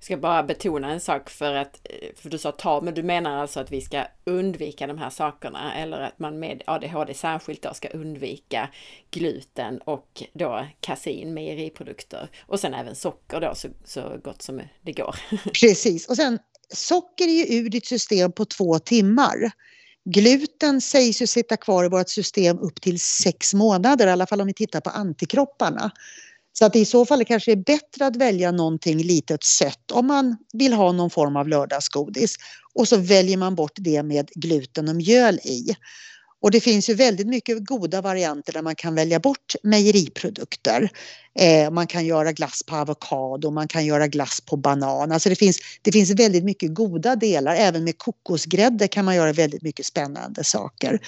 Jag ska bara betona en sak för att, eh, för du sa ta, men du menar alltså att vi ska undvika de här sakerna eller att man med ADHD särskilt då ska undvika gluten och då kasein, mejeriprodukter och sen även socker då så, så gott som det går. [LAUGHS] Precis, och sen socker är ju ur ditt system på två timmar. Gluten sägs ju sitta kvar i vårt system upp till sex månader, i alla fall om vi tittar på antikropparna. Så att i så fall kanske det är bättre att välja någonting litet sött om man vill ha någon form av lördagsgodis. Och så väljer man bort det med gluten och mjöl i. Och det finns ju väldigt mycket goda varianter där man kan välja bort mejeriprodukter. Eh, man kan göra glass på avokado, man kan göra glass på banan. Alltså det finns, det finns väldigt mycket goda delar. Även med kokosgrädde kan man göra väldigt mycket spännande saker.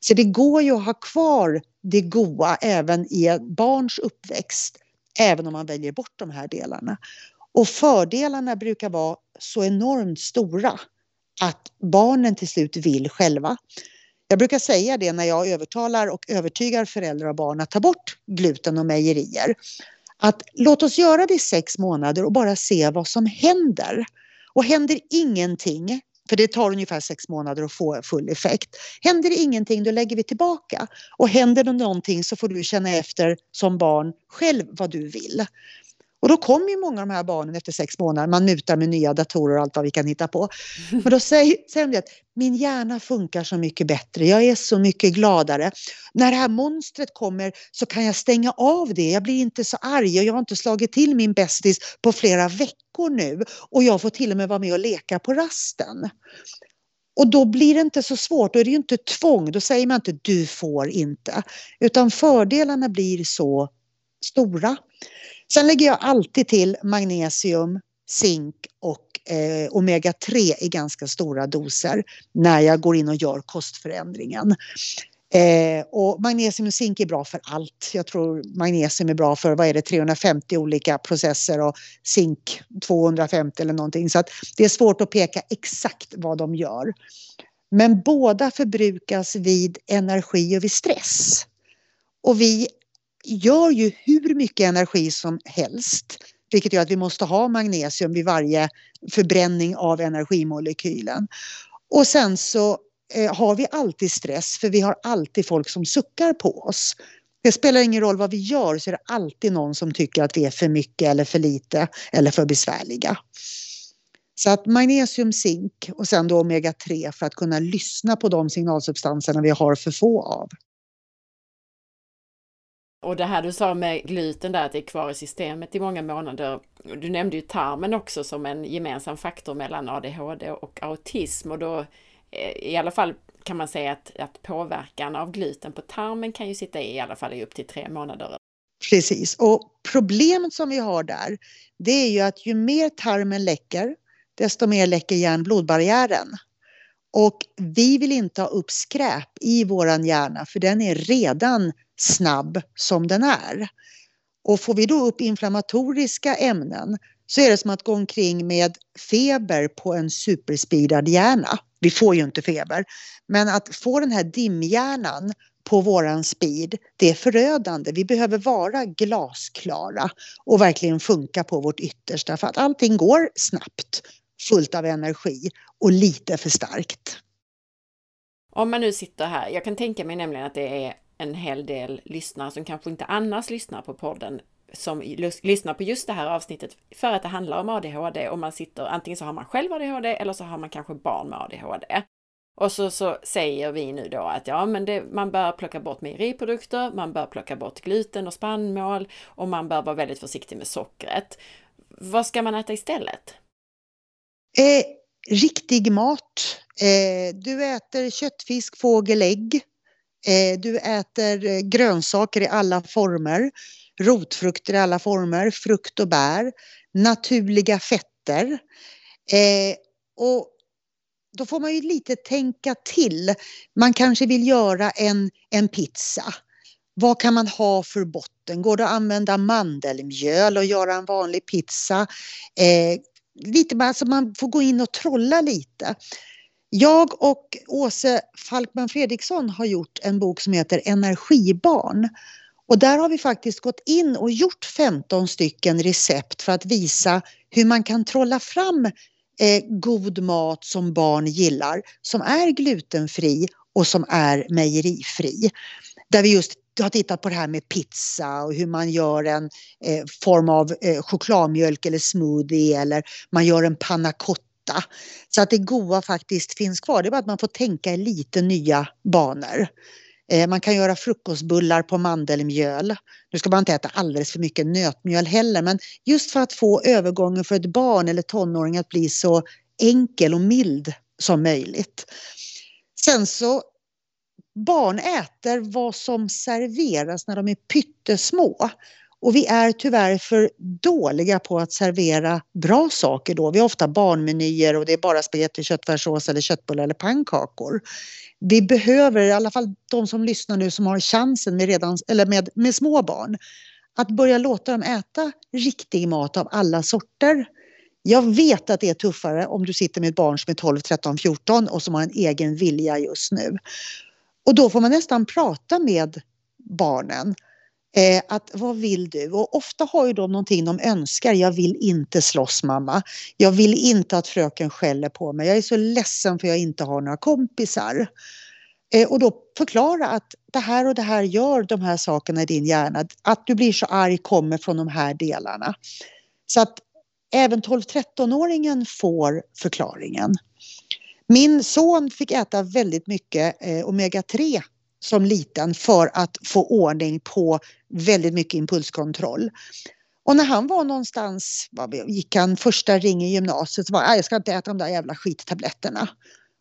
Så det går ju att ha kvar det goda även i ett barns uppväxt. Även om man väljer bort de här delarna. Och fördelarna brukar vara så enormt stora att barnen till slut vill själva. Jag brukar säga det när jag övertalar och övertygar föräldrar och barn att ta bort gluten och mejerier. Att låt oss göra det i sex månader och bara se vad som händer. Och händer ingenting, för det tar ungefär sex månader att få full effekt. Händer det ingenting då lägger vi tillbaka. Och händer det någonting så får du känna efter som barn själv vad du vill. Och då kommer ju många av de här barnen efter sex månader, man mutar med nya datorer och allt vad vi kan hitta på. Men då säger, säger de att min hjärna funkar så mycket bättre, jag är så mycket gladare. När det här monstret kommer så kan jag stänga av det, jag blir inte så arg och jag har inte slagit till min bästis på flera veckor nu och jag får till och med vara med och leka på rasten. Och då blir det inte så svårt, då är det ju inte tvång, då säger man inte du får inte. Utan fördelarna blir så stora. Sen lägger jag alltid till magnesium, zink och eh, omega-3 i ganska stora doser när jag går in och gör kostförändringen. Eh, och magnesium och zink är bra för allt. Jag tror magnesium är bra för vad är det, 350 olika processer och zink 250 eller någonting. Så att det är svårt att peka exakt vad de gör. Men båda förbrukas vid energi och vid stress. Och vi gör ju hur mycket energi som helst vilket gör att vi måste ha magnesium vid varje förbränning av energimolekylen. Och sen så eh, har vi alltid stress för vi har alltid folk som suckar på oss. Det spelar ingen roll vad vi gör så är det alltid någon som tycker att vi är för mycket eller för lite eller för besvärliga. Så att magnesium, zink och sen då omega-3 för att kunna lyssna på de signalsubstanserna vi har för få av. Och det här du sa med gluten där, att det är kvar i systemet i många månader. Du nämnde ju tarmen också som en gemensam faktor mellan ADHD och autism och då eh, i alla fall kan man säga att, att påverkan av gluten på tarmen kan ju sitta i, i alla fall i upp till tre månader. Precis, och problemet som vi har där, det är ju att ju mer tarmen läcker, desto mer läcker hjärn-blodbarriären. Och vi vill inte ha upp skräp i våran hjärna för den är redan snabb som den är. Och får vi då upp inflammatoriska ämnen så är det som att gå omkring med feber på en superspeedad hjärna. Vi får ju inte feber, men att få den här dimhjärnan på våran speed, det är förödande. Vi behöver vara glasklara och verkligen funka på vårt yttersta för att allting går snabbt, fullt av energi och lite för starkt. Om man nu sitter här, jag kan tänka mig nämligen att det är en hel del lyssnare som kanske inte annars lyssnar på podden som lyssnar på just det här avsnittet för att det handlar om ADHD och man sitter, antingen så har man själv ADHD eller så har man kanske barn med ADHD. Och så, så säger vi nu då att ja, men det, man bör plocka bort mejeriprodukter, man bör plocka bort gluten och spannmål och man bör vara väldigt försiktig med sockret. Vad ska man äta istället? Eh, riktig mat. Eh, du äter kött, fisk, fågel, ägg. Eh, du äter eh, grönsaker i alla former rotfrukter i alla former, frukt och bär, naturliga fetter. Eh, och då får man ju lite tänka till. Man kanske vill göra en, en pizza. Vad kan man ha för botten? Går det att använda mandelmjöl och göra en vanlig pizza? Eh, lite, alltså man får gå in och trolla lite. Jag och Åse Falkman Fredriksson har gjort en bok som heter Energibarn. Och där har vi faktiskt gått in och gjort 15 stycken recept för att visa hur man kan trolla fram eh, god mat som barn gillar, som är glutenfri och som är mejerifri. Där vi just har tittat på det här med pizza och hur man gör en eh, form av eh, chokladmjölk eller smoothie eller man gör en panna cotta. Så att det goda faktiskt finns kvar. Det är bara att man får tänka i lite nya banor. Eh, man kan göra frukostbullar på mandelmjöl. Nu ska man inte äta alldeles för mycket nötmjöl heller men just för att få övergången för ett barn eller tonåring att bli så enkel och mild som möjligt. Sen så barn äter vad som serveras när de är pyttesmå. Och vi är tyvärr för dåliga på att servera bra saker då. Vi har ofta barnmenyer och det är bara spagetti, köttfärssås eller köttbullar eller pannkakor vi behöver, i alla fall de som lyssnar nu som har chansen med, redan, eller med, med små barn, att börja låta dem äta riktig mat av alla sorter. Jag vet att det är tuffare om du sitter med ett barn som är 12, 13, 14 och som har en egen vilja just nu. Och då får man nästan prata med barnen. Eh, att vad vill du? Och ofta har ju de någonting de önskar. Jag vill inte slåss mamma. Jag vill inte att fröken skäller på mig. Jag är så ledsen för jag inte har några kompisar. Eh, och då förklara att det här och det här gör de här sakerna i din hjärna. Att du blir så arg kommer från de här delarna. Så att även 12-13-åringen får förklaringen. Min son fick äta väldigt mycket eh, omega-3 som liten för att få ordning på väldigt mycket impulskontroll. Och när han var någonstans, gick han första ring i gymnasiet, så var jag ska inte äta de där jävla skittabletterna.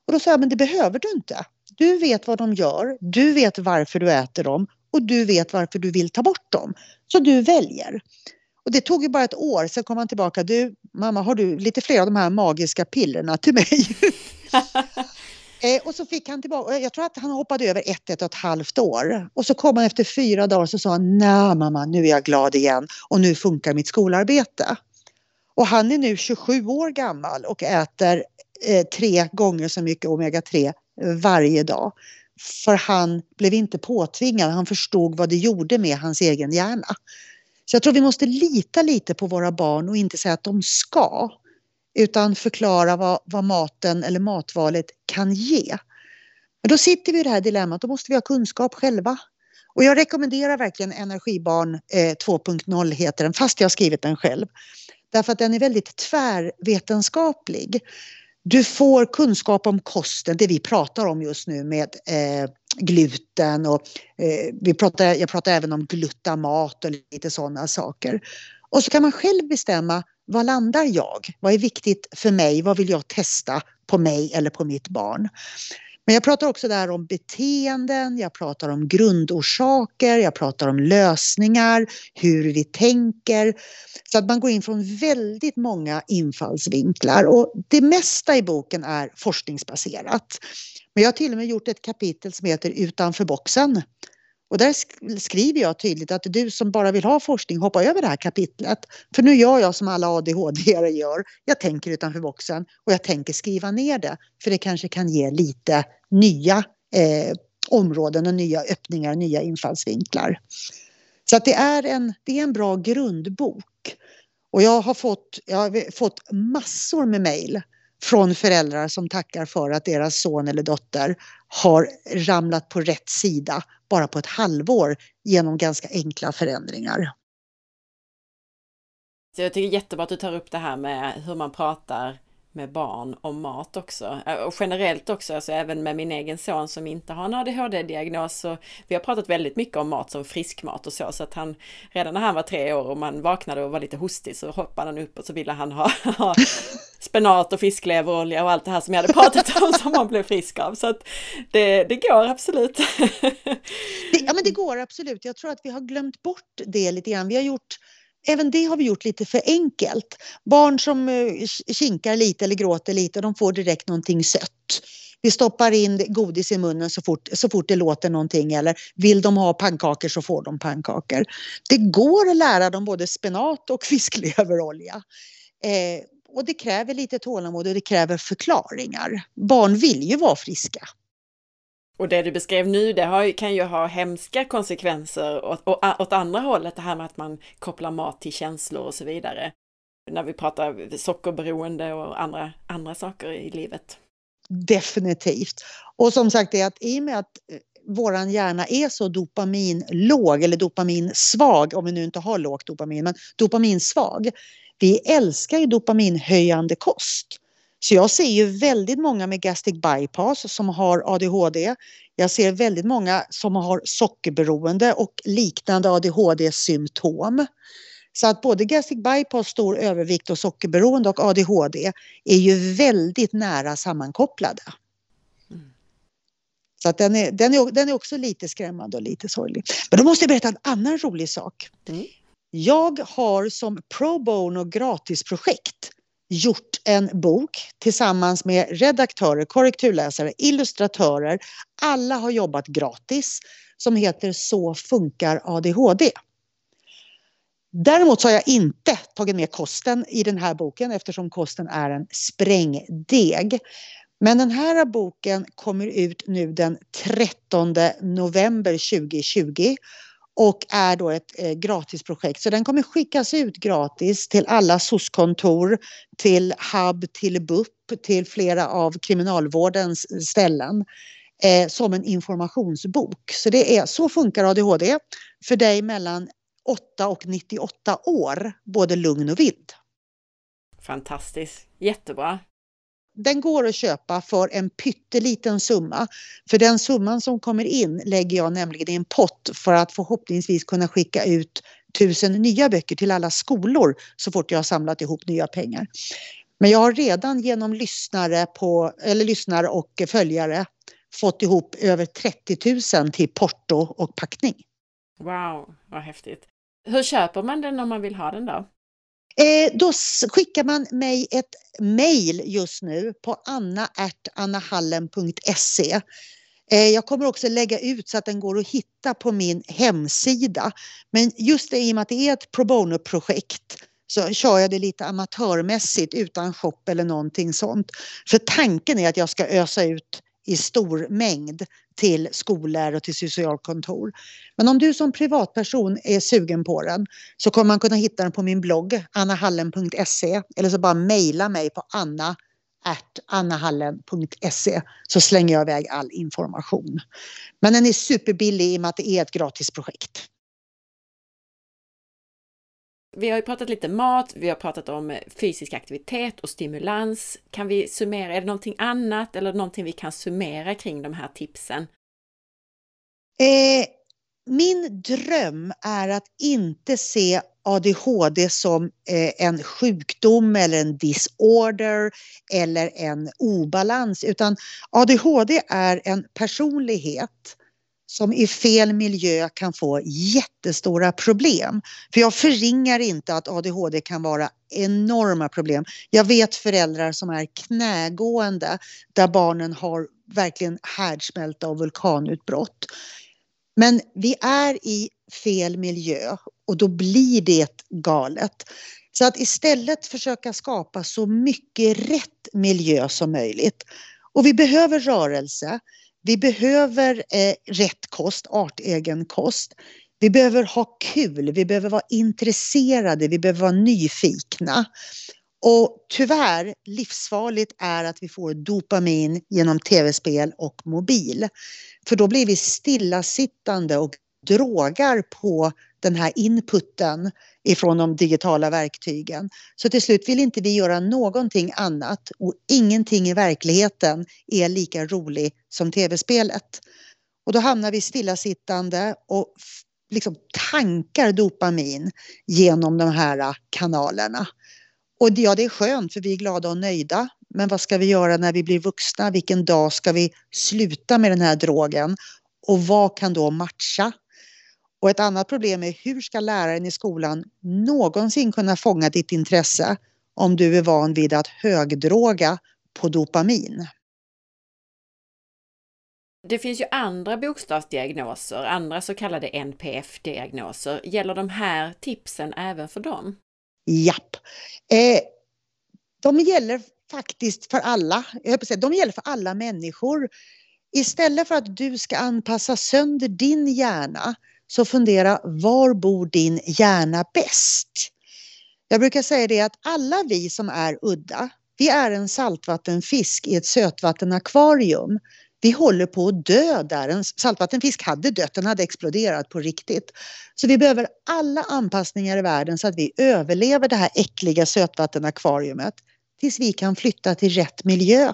Och då sa jag, men det behöver du inte. Du vet vad de gör, du vet varför du äter dem och du vet varför du vill ta bort dem. Så du väljer. Och det tog ju bara ett år, sen kom han tillbaka. Du, mamma, har du lite fler av de här magiska pillerna till mig? [LAUGHS] [LAUGHS] Eh, och så fick han tillbaka, eh, jag tror att han hoppade över ett, ett och ett halvt år. Och så kom han efter fyra dagar och så sa han, nej mamma, nu är jag glad igen och nu funkar mitt skolarbete. Och han är nu 27 år gammal och äter eh, tre gånger så mycket omega-3 varje dag. För han blev inte påtvingad, han förstod vad det gjorde med hans egen hjärna. Så jag tror vi måste lita lite på våra barn och inte säga att de ska. Utan förklara vad, vad maten eller matvalet kan ge. Men då sitter vi i det här dilemmat, då måste vi ha kunskap själva. Och jag rekommenderar verkligen Energibarn eh, 2.0 heter den, fast jag har skrivit den själv. Därför att den är väldigt tvärvetenskaplig. Du får kunskap om kosten, det vi pratar om just nu med eh, gluten och eh, vi pratar, jag pratar även om glutamat och lite sådana saker. Och så kan man själv bestämma vad landar jag? Vad är viktigt för mig? Vad vill jag testa på mig eller på mitt barn? Men jag pratar också där om beteenden, jag pratar om grundorsaker, jag pratar om lösningar, hur vi tänker. Så att man går in från väldigt många infallsvinklar och det mesta i boken är forskningsbaserat. Men jag har till och med gjort ett kapitel som heter Utanför boxen. Och där skriver jag tydligt att du som bara vill ha forskning, hoppa över det här kapitlet. För nu gör jag som alla adhd gör. Jag tänker utanför boxen och jag tänker skriva ner det. För det kanske kan ge lite nya eh, områden och nya öppningar, nya infallsvinklar. Så att det, är en, det är en bra grundbok. Och jag har fått, jag har fått massor med mejl från föräldrar som tackar för att deras son eller dotter har ramlat på rätt sida bara på ett halvår genom ganska enkla förändringar. jag tycker jättebra att du tar upp det här med hur man pratar med barn om mat också. Äh, och generellt också, alltså även med min egen son som inte har en ADHD-diagnos. Så vi har pratat väldigt mycket om mat som friskmat och så. Så att han, redan när han var tre år och man vaknade och var lite hostig så hoppade han upp och så ville han ha, [LAUGHS] ha spenat och fiskleverolja och allt det här som jag hade pratat om som man blev frisk av. Så att det, det går absolut. ja men det går absolut. Jag tror att vi har glömt bort det lite grann. Vi har gjort Även det har vi gjort lite för enkelt. Barn som eh, kinkar lite eller gråter lite, de får direkt någonting sött. Vi stoppar in godis i munnen så fort, så fort det låter någonting eller vill de ha pannkakor så får de pannkakor. Det går att lära dem både spenat och fiskleverolja. Eh, och det kräver lite tålamod och det kräver förklaringar. Barn vill ju vara friska. Och det du beskrev nu, det har, kan ju ha hemska konsekvenser åt, åt andra hållet, det här med att man kopplar mat till känslor och så vidare. När vi pratar sockerberoende och andra, andra saker i livet. Definitivt. Och som sagt är att i och med att vår våran hjärna är så dopaminlåg eller dopaminsvag, om vi nu inte har lågt dopamin, men dopaminsvag. Vi älskar ju dopaminhöjande kost. Så jag ser ju väldigt många med gastric bypass som har ADHD. Jag ser väldigt många som har sockerberoende och liknande ADHD-symptom. Så att både gastric bypass, stor övervikt och sockerberoende och ADHD är ju väldigt nära sammankopplade. Mm. Så att den är, den, är, den är också lite skrämmande och lite sorglig. Men då måste jag berätta en annan rolig sak. Mm. Jag har som pro bono gratisprojekt gjort en bok tillsammans med redaktörer, korrekturläsare, illustratörer. Alla har jobbat gratis som heter Så funkar ADHD. Däremot så har jag inte tagit med kosten i den här boken eftersom kosten är en sprängdeg. Men den här boken kommer ut nu den 13 november 2020 och är då ett eh, gratisprojekt. Så den kommer skickas ut gratis till alla SOS-kontor, till HUB, till BUP, till flera av kriminalvårdens eh, ställen eh, som en informationsbok. Så det är Så funkar ADHD för dig mellan 8 och 98 år, både lugn och vild. Fantastiskt, jättebra den går att köpa för en pytteliten summa. För den summan som kommer in lägger jag nämligen i en pott för att förhoppningsvis kunna skicka ut tusen nya böcker till alla skolor så fort jag har samlat ihop nya pengar. Men jag har redan genom lyssnare, på, eller lyssnare och följare fått ihop över 30 000 till porto och packning. Wow, vad häftigt. Hur köper man den om man vill ha den då? Eh, då skickar man mig ett mejl just nu på anna.annahallen.se. Eh, jag kommer också lägga ut så att den går att hitta på min hemsida. Men just det, i och med att det är ett pro bono-projekt så kör jag det lite amatörmässigt utan shop eller någonting sånt. För tanken är att jag ska ösa ut i stor mängd till skolor och till socialkontor. Men om du som privatperson är sugen på den så kommer man kunna hitta den på min blogg annahallen.se eller så bara mejla mig på anna annahallen.se så slänger jag iväg all information. Men den är superbillig i och med att det är ett gratisprojekt. Vi har ju pratat lite mat, vi har pratat om eh, fysisk aktivitet och stimulans. Kan vi summera, är det någonting annat eller någonting vi kan summera kring de här tipsen? Eh, min dröm är att inte se ADHD som eh, en sjukdom eller en disorder eller en obalans utan ADHD är en personlighet som i fel miljö kan få jättestora problem. För jag förringar inte att ADHD kan vara enorma problem. Jag vet föräldrar som är knägående där barnen har verkligen härdsmälta och vulkanutbrott. Men vi är i fel miljö och då blir det galet. Så att istället försöka skapa så mycket rätt miljö som möjligt. Och vi behöver rörelse. Vi behöver eh, rätt kost, artegen kost. Vi behöver ha kul, vi behöver vara intresserade, vi behöver vara nyfikna. Och tyvärr, livsfarligt är att vi får dopamin genom tv-spel och mobil. För då blir vi stillasittande och drogar på den här inputen ifrån de digitala verktygen. Så till slut vill inte vi göra någonting annat och ingenting i verkligheten är lika rolig som tv-spelet. Och då hamnar vi stillasittande och liksom tankar dopamin genom de här kanalerna. Och ja, det är skönt för vi är glada och nöjda. Men vad ska vi göra när vi blir vuxna? Vilken dag ska vi sluta med den här drogen? Och vad kan då matcha och ett annat problem är hur ska läraren i skolan någonsin kunna fånga ditt intresse om du är van vid att högdroga på dopamin? Det finns ju andra bokstavsdiagnoser, andra så kallade NPF-diagnoser. Gäller de här tipsen även för dem? Japp. Eh, de gäller faktiskt för alla. Jag de gäller för alla människor. Istället för att du ska anpassa sönder din hjärna så fundera, var bor din hjärna bäst? Jag brukar säga det att alla vi som är udda, vi är en saltvattenfisk i ett sötvattenakvarium. Vi håller på att dö där. En saltvattenfisk hade dött, den hade exploderat på riktigt. Så vi behöver alla anpassningar i världen så att vi överlever det här äckliga sötvattenakvariumet tills vi kan flytta till rätt miljö.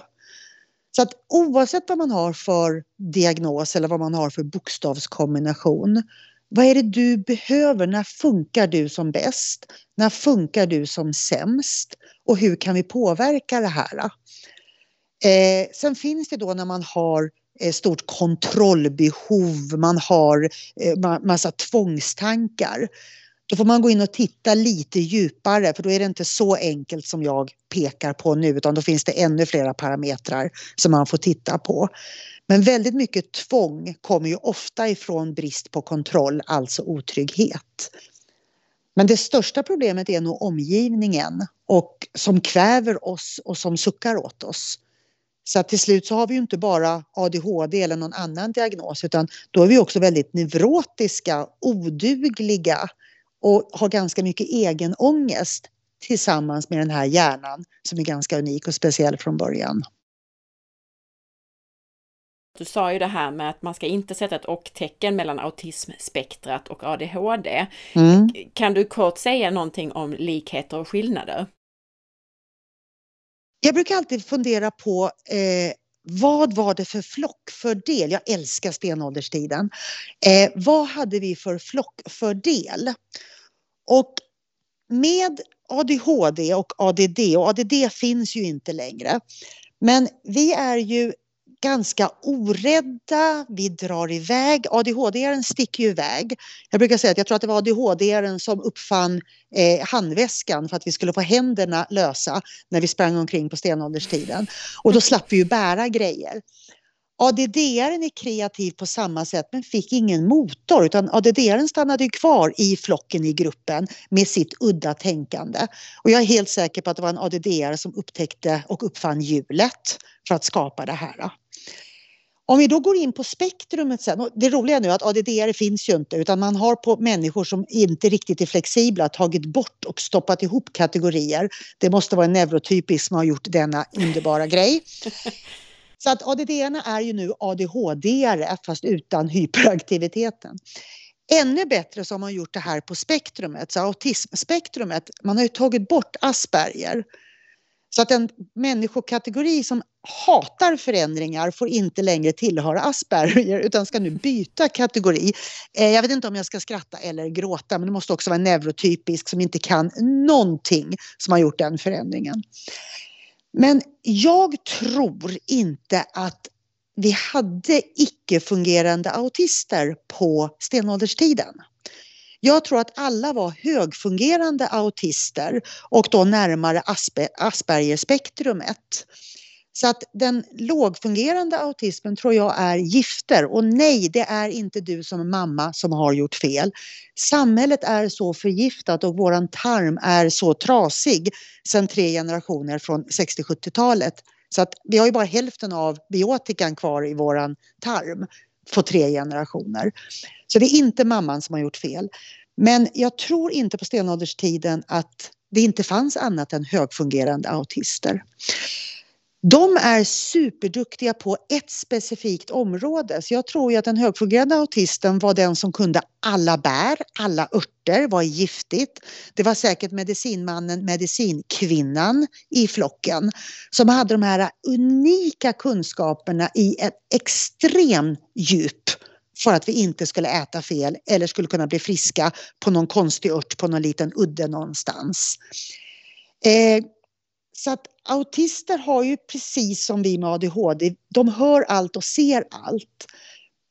Så att oavsett vad man har för diagnos eller vad man har för bokstavskombination. Vad är det du behöver? När funkar du som bäst? När funkar du som sämst? Och hur kan vi påverka det här? Eh, sen finns det då när man har eh, stort kontrollbehov, man har eh, massa tvångstankar. Då får man gå in och titta lite djupare för då är det inte så enkelt som jag pekar på nu utan då finns det ännu flera parametrar som man får titta på. Men väldigt mycket tvång kommer ju ofta ifrån brist på kontroll, alltså otrygghet. Men det största problemet är nog omgivningen och som kväver oss och som suckar åt oss. Så till slut så har vi ju inte bara ADHD eller någon annan diagnos utan då är vi också väldigt neurotiska, odugliga och har ganska mycket egen ångest tillsammans med den här hjärnan som är ganska unik och speciell från början. Du sa ju det här med att man ska inte sätta ett och-tecken mellan autismspektrat och ADHD. Mm. Kan du kort säga någonting om likheter och skillnader? Jag brukar alltid fundera på eh, vad var det för flockfördel? Jag älskar stenålderstiden. Eh, vad hade vi för flockfördel? Och med ADHD och ADD, och ADD finns ju inte längre, men vi är ju ganska orädda, vi drar iväg. ADHD-aren sticker ju iväg. Jag brukar säga att jag tror att det var ADHD-aren som uppfann eh, handväskan för att vi skulle få händerna lösa när vi sprang omkring på stenålderstiden. Och då slapp vi ju bära grejer add är kreativ på samma sätt men fick ingen motor utan add stannade kvar i flocken i gruppen med sitt udda tänkande. Och jag är helt säker på att det var en add som upptäckte och uppfann hjulet för att skapa det här. Om vi då går in på spektrumet sen, och det roliga nu är att ADD finns ju inte utan man har på människor som inte riktigt är flexibla tagit bort och stoppat ihop kategorier. Det måste vara en neurotypisk som har gjort denna underbara grej. Så att ADD är ju nu ADHD-are fast utan hyperaktiviteten. Ännu bättre så har man gjort det här på spektrumet, så autismspektrumet, man har ju tagit bort Asperger. Så att en människokategori som hatar förändringar får inte längre tillhöra Asperger utan ska nu byta kategori. Eh, jag vet inte om jag ska skratta eller gråta men det måste också vara neurotypisk som inte kan någonting som har gjort den förändringen. Men jag tror inte att vi hade icke-fungerande autister på stenålderstiden. Jag tror att alla var högfungerande autister och då närmare Aspergerspektrumet. Så att den lågfungerande autismen tror jag är gifter och nej, det är inte du som mamma som har gjort fel. Samhället är så förgiftat och våran tarm är så trasig sedan tre generationer från 60-70-talet. Så att vi har ju bara hälften av biotikan kvar i våran tarm på tre generationer. Så det är inte mamman som har gjort fel. Men jag tror inte på stenålderstiden att det inte fanns annat än högfungerande autister. De är superduktiga på ett specifikt område. Så jag tror ju att den högfungerande autisten var den som kunde alla bär, alla örter, vad är giftigt. Det var säkert medicinmannen, medicinkvinnan i flocken som hade de här unika kunskaperna i ett extremt djup för att vi inte skulle äta fel eller skulle kunna bli friska på någon konstig ört på någon liten udde någonstans. Eh, så att autister har ju precis som vi med ADHD, de hör allt och ser allt.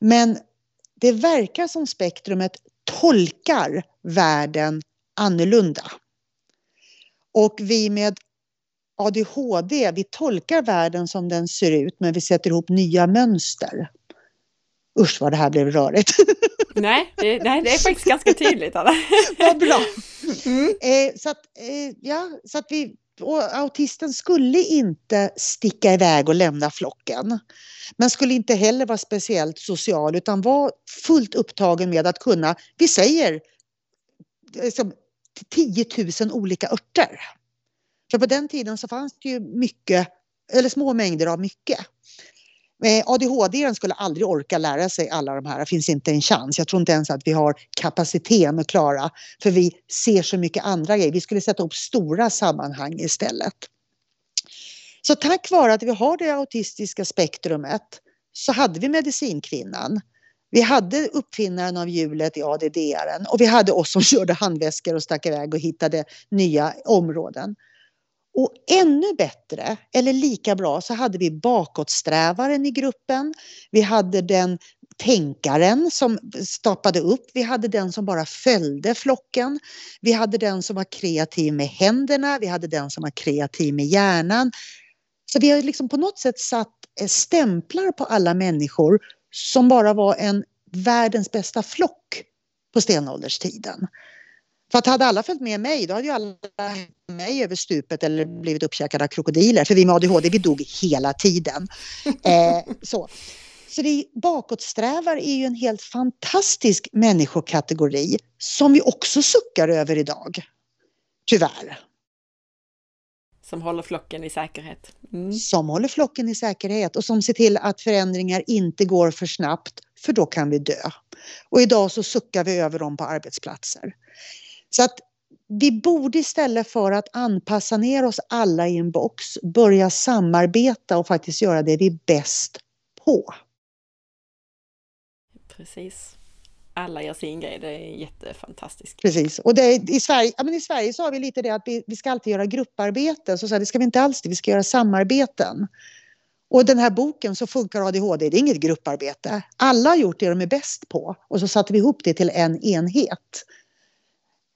Men det verkar som spektrumet tolkar världen annorlunda. Och vi med ADHD, vi tolkar världen som den ser ut men vi sätter ihop nya mönster. Usch vad det här blev rörigt. [LAUGHS] Nej, det, nej, det är faktiskt ganska tydligt. Anna. [LAUGHS] Vad bra. Mm. Eh, så, att, eh, ja, så att vi, och autisten skulle inte sticka iväg och lämna flocken. Men skulle inte heller vara speciellt social utan var fullt upptagen med att kunna, vi säger, liksom, 10 000 olika örter. För på den tiden så fanns det ju mycket, eller små mängder av mycket. Eh, ADHD skulle aldrig orka lära sig alla de här, det finns inte en chans. Jag tror inte ens att vi har kapaciteten att klara, för vi ser så mycket andra grejer. Vi skulle sätta upp stora sammanhang istället. Så tack vare att vi har det autistiska spektrumet så hade vi medicinkvinnan. Vi hade uppfinnaren av hjulet i add och vi hade oss som [LAUGHS] körde handväskor och stack iväg och hittade nya områden. Och ännu bättre, eller lika bra, så hade vi bakåtsträvaren i gruppen. Vi hade den tänkaren som stoppade upp. Vi hade den som bara följde flocken. Vi hade den som var kreativ med händerna. Vi hade den som var kreativ med hjärnan. Så vi har liksom på något sätt satt eh, stämplar på alla människor som bara var en världens bästa flock på stenålderstiden. För att hade alla följt med mig, då hade ju alla mig över stupet eller blivit uppkäkade av krokodiler. För vi med ADHD, vi dog hela tiden. [LAUGHS] Eh, så. Så det bakåtsträvar är ju en helt fantastisk människokategori som vi också suckar över idag. Tyvärr. Som håller flocken i säkerhet. Mm. Som håller flocken i säkerhet och som ser till att förändringar inte går för snabbt för då kan vi dö. Och idag så suckar vi över dem på arbetsplatser. Så att vi borde istället för att anpassa ner oss alla i en box börja samarbeta och faktiskt göra det vi är bäst på. Precis. Alla gör sin grej, det är jättefantastiskt. Precis, och det, i, Sverige, ja, men i Sverige så har vi lite det att vi, vi ska alltid göra grupparbete, så, så här, det ska vi inte alls det, vi ska göra samarbeten. Och den här boken så funkar ADHD, det är inget grupparbete. Alla har gjort det de är bäst på och så satte vi ihop det till en enhet.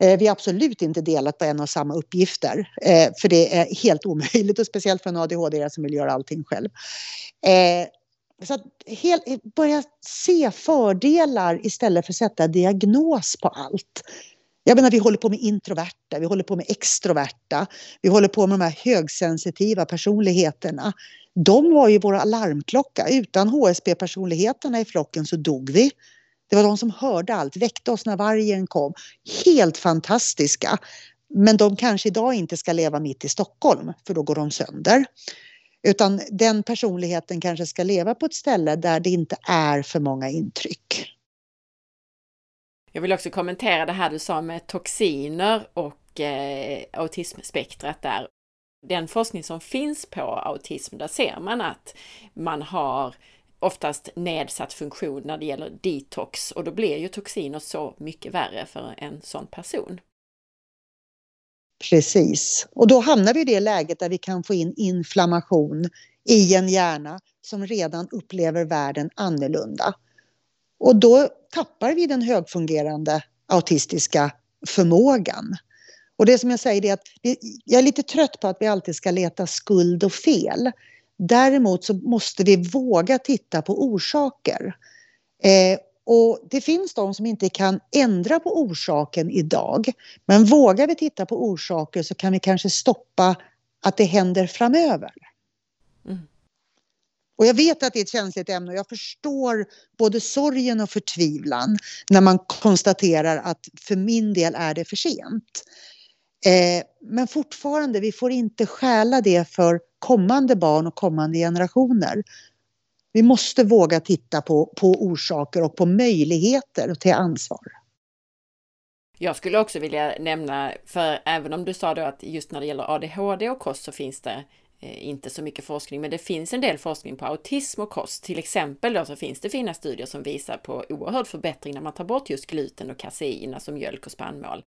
Eh, vi har absolut inte delat på en och samma uppgifter, eh, för det är helt omöjligt och speciellt för en ADHD som alltså vill göra allting själv. Eh, så att helt, börja se fördelar istället för att sätta diagnos på allt. Jag menar, vi håller på med introverta, vi håller på med extroverta, vi håller på med de här högsensitiva personligheterna. De var ju våra alarmklocka. Utan HSB-personligheterna i flocken så dog vi. Det var de som hörde allt, väckte oss när vargen kom. Helt fantastiska. Men de kanske idag inte ska leva mitt i Stockholm för då går de sönder. Utan den personligheten kanske ska leva på ett ställe där det inte är för många intryck. Jag vill också kommentera det här du sa med toxiner och eh, autismspektrat där. Den forskning som finns på autism, där ser man att man har oftast nedsatt funktion när det gäller detox och då blir ju toxiner så mycket värre för en sån person. Precis, och då hamnar vi i det läget där vi kan få in inflammation i en hjärna som redan upplever världen annorlunda. Och då tappar vi den högfungerande autistiska förmågan. Och det som jag säger är att jag är lite trött på att vi alltid ska leta skuld och fel. Däremot så måste vi våga titta på orsaker. Eh, och det finns de som inte kan ändra på orsaken idag. Men vågar vi titta på orsaker så kan vi kanske stoppa att det händer framöver. Mm. Och jag vet att det är ett känsligt ämne och jag förstår både sorgen och förtvivlan när man konstaterar att för min del är det för sent. Eh, men fortfarande, vi får inte stjäla det för kommande barn och kommande generationer. Vi måste våga titta på, på orsaker och på möjligheter till ansvar. Jag skulle också vilja nämna, för även om du sa då att just när det gäller ADHD och kost så finns det eh, inte så mycket forskning, men det finns en del forskning på autism och kost. Till exempel då så finns det fina studier som visar på oerhörd förbättring när man tar bort just gluten och kasein, alltså mjölk och spannmål.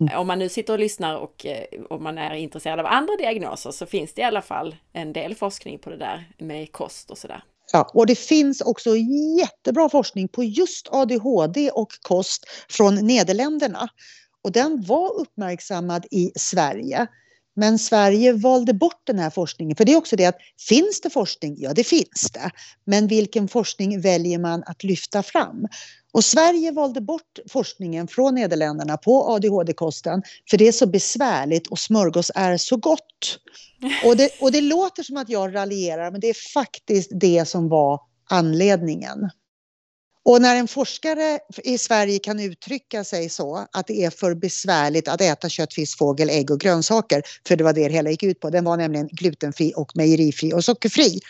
Mm. Om man nu sitter och lyssnar och eh, om man är intresserad av andra diagnoser så finns det i alla fall en del forskning på det där med kost och sådär. Ja, och det finns också jättebra forskning på just ADHD och kost från Nederländerna. Och den var uppmärksammad i Sverige. Men Sverige valde bort den här forskningen. För det är också det att finns det forskning? Ja, det finns det. Men vilken forskning väljer man att lyfta fram? Och Sverige valde bort forskningen från Nederländerna på ADHD-kosten för det är så besvärligt och smörgås är så gott. Och det, och det låter som att jag raljerar men det är faktiskt det som var anledningen. Och när en forskare i Sverige kan uttrycka sig så att det är för besvärligt att äta kött, fisk, fågel, ägg och grönsaker, för det var det det hela gick ut på, den var nämligen glutenfri och mejerifri och sockerfri.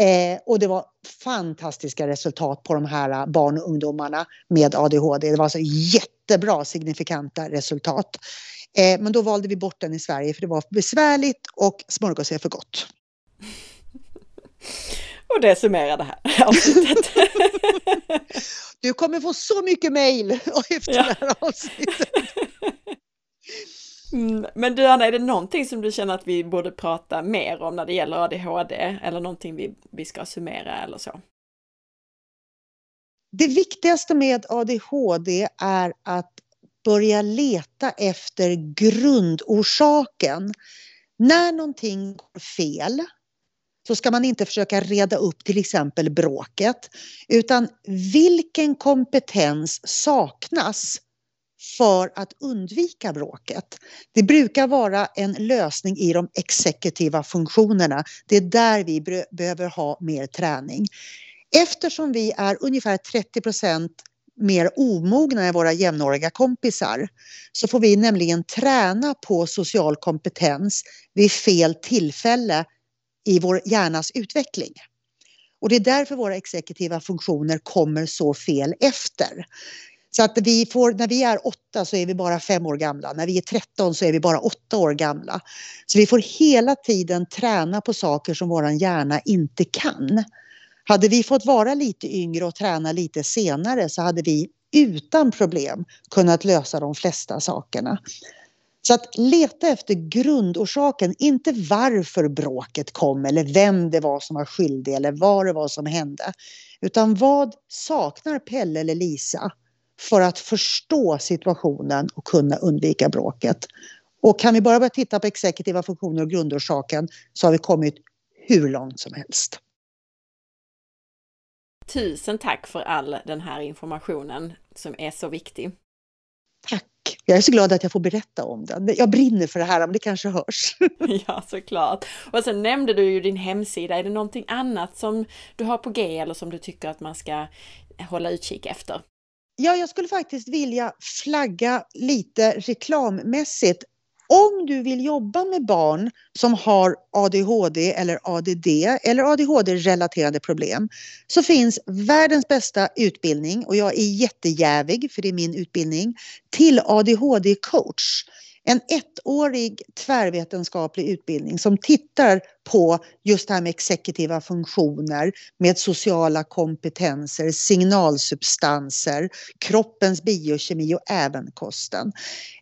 Eh, och det var fantastiska resultat på de här barn och ungdomarna med ADHD. Det var alltså jättebra signifikanta resultat. Eh, men då valde vi bort den i Sverige för det var besvärligt och smörgås är för gott. [LAUGHS] Och det summerar det här [LAUGHS] avsnittet. Du kommer få så mycket mejl efter ja. det här avsnittet. [LAUGHS] Mm, men du Anna, är det någonting som du känner att vi borde prata mer om när det gäller ADHD eller någonting vi, vi ska summera eller så? Det viktigaste med ADHD är att börja leta efter grundorsaken. När någonting går fel så ska man inte försöka reda upp till exempel bråket utan vilken kompetens saknas för att undvika bråket. Det brukar vara en lösning i de exekutiva funktionerna. Det är där vi behöver ha mer träning. Eftersom vi är ungefär 30% mer omogna än våra jämnåriga kompisar så får vi nämligen träna på social kompetens vid fel tillfälle i vår hjärnas utveckling. Och det är därför våra exekutiva funktioner kommer så fel efter. Så att vi får, när vi är åtta så är vi bara fem år gamla. När vi är 13 så är vi bara åtta år gamla. Så vi får hela tiden träna på saker som vår hjärna inte kan. Hade vi fått vara lite yngre och träna lite senare så hade vi utan problem kunnat lösa de flesta sakerna. Så att leta efter grundorsaken, inte varför bråket kom eller vem det var som var skyldig eller vad det var som hände. Utan vad saknar Pelle eller Lisa för att förstå situationen och kunna undvika bråket. Och kan vi bara börja titta på exekutiva funktioner och grundorsaken så har vi kommit hur långt som helst. Tusen tack för all den här informationen som är så viktig. Tack! Jag är så glad att jag får berätta om den. Jag brinner för det här, men det kanske hörs. [LAUGHS] [LAUGHS] ja, såklart. Och sen nämnde du ju din hemsida. Är det någonting annat som du har på G eller som du tycker att man ska hålla utkik efter? Ja, jag skulle faktiskt vilja flagga lite reklammässigt. Om du vill jobba med barn som har ADHD eller ADD eller ADHD-relaterade problem så finns världens bästa utbildning och jag är jättejävig för det är min utbildning till ADHD-coach en ettårig tvärvetenskaplig utbildning som tittar på just det här med exekutiva funktioner, med sociala kompetenser, signalsubstanser, kroppens biokemi och även kosten.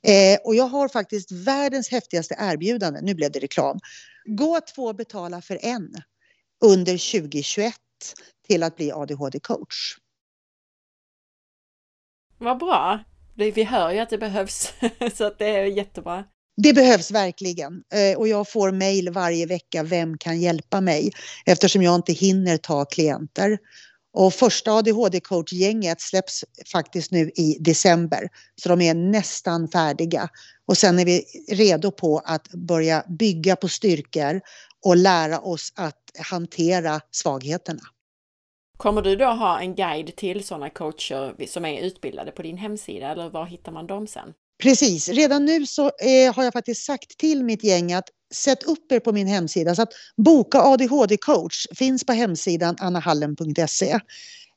Eh, och jag har faktiskt världens häftigaste erbjudande, nu blev det reklam. Gå två och betala för en under 2021 till att bli ADHD-coach. Vad bra! Vi hör ju att det behövs, [LAUGHS] så att det är jättebra. Det behövs verkligen eh, och jag får mejl varje vecka, vem kan hjälpa mig? Eftersom jag inte hinner ta klienter. Och första ADHD-coach-gänget släpps faktiskt nu i december, så de är nästan färdiga. Och sen är vi redo på att börja bygga på styrkor och lära oss att hantera svagheterna. Kommer du då ha en guide till sådana coacher som är utbildade på din hemsida eller var hittar man dem sen? Precis, redan nu så eh, har jag faktiskt sagt till mitt gäng att sätt upp er på min hemsida så att boka ADHD-coach finns på hemsidan annahallen.se.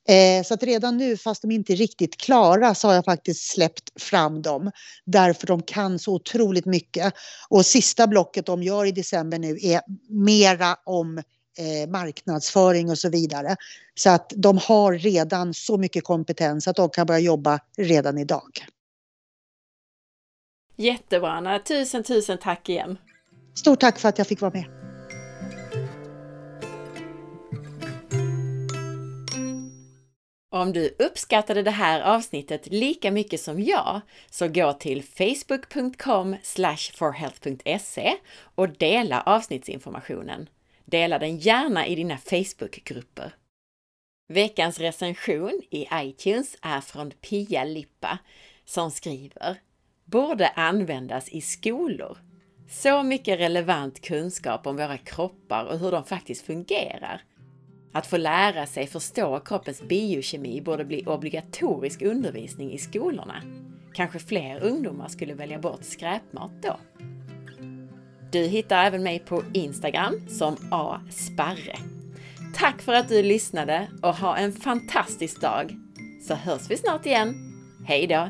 Eh, så att redan nu, fast de inte är riktigt klara, så har jag faktiskt släppt fram dem. Därför de kan så otroligt mycket. Och sista blocket de gör i december nu är mera om eh, marknadsföring och så vidare. Så att de har redan så mycket kompetens att de kan börja jobba redan idag. Jättebra Anna, tusen tusen tack igen! Stort tack för att jag fick vara med! Om du uppskattade det här avsnittet lika mycket som jag, så gå till facebook.com forhealth.se och dela avsnittsinformationen. Dela den gärna i dina Facebookgrupper. Veckans recension i iTunes är från Pia Lippa som skriver Borde användas i skolor. Så mycket relevant kunskap om våra kroppar och hur de faktiskt fungerar. Att få lära sig förstå kroppens biokemi borde bli obligatorisk undervisning i skolorna. Kanske fler ungdomar skulle välja bort skräpmat då. Du hittar även mig på Instagram som asparre. Tack för att du lyssnade och ha en fantastisk dag! Så hörs vi snart igen. Hej då!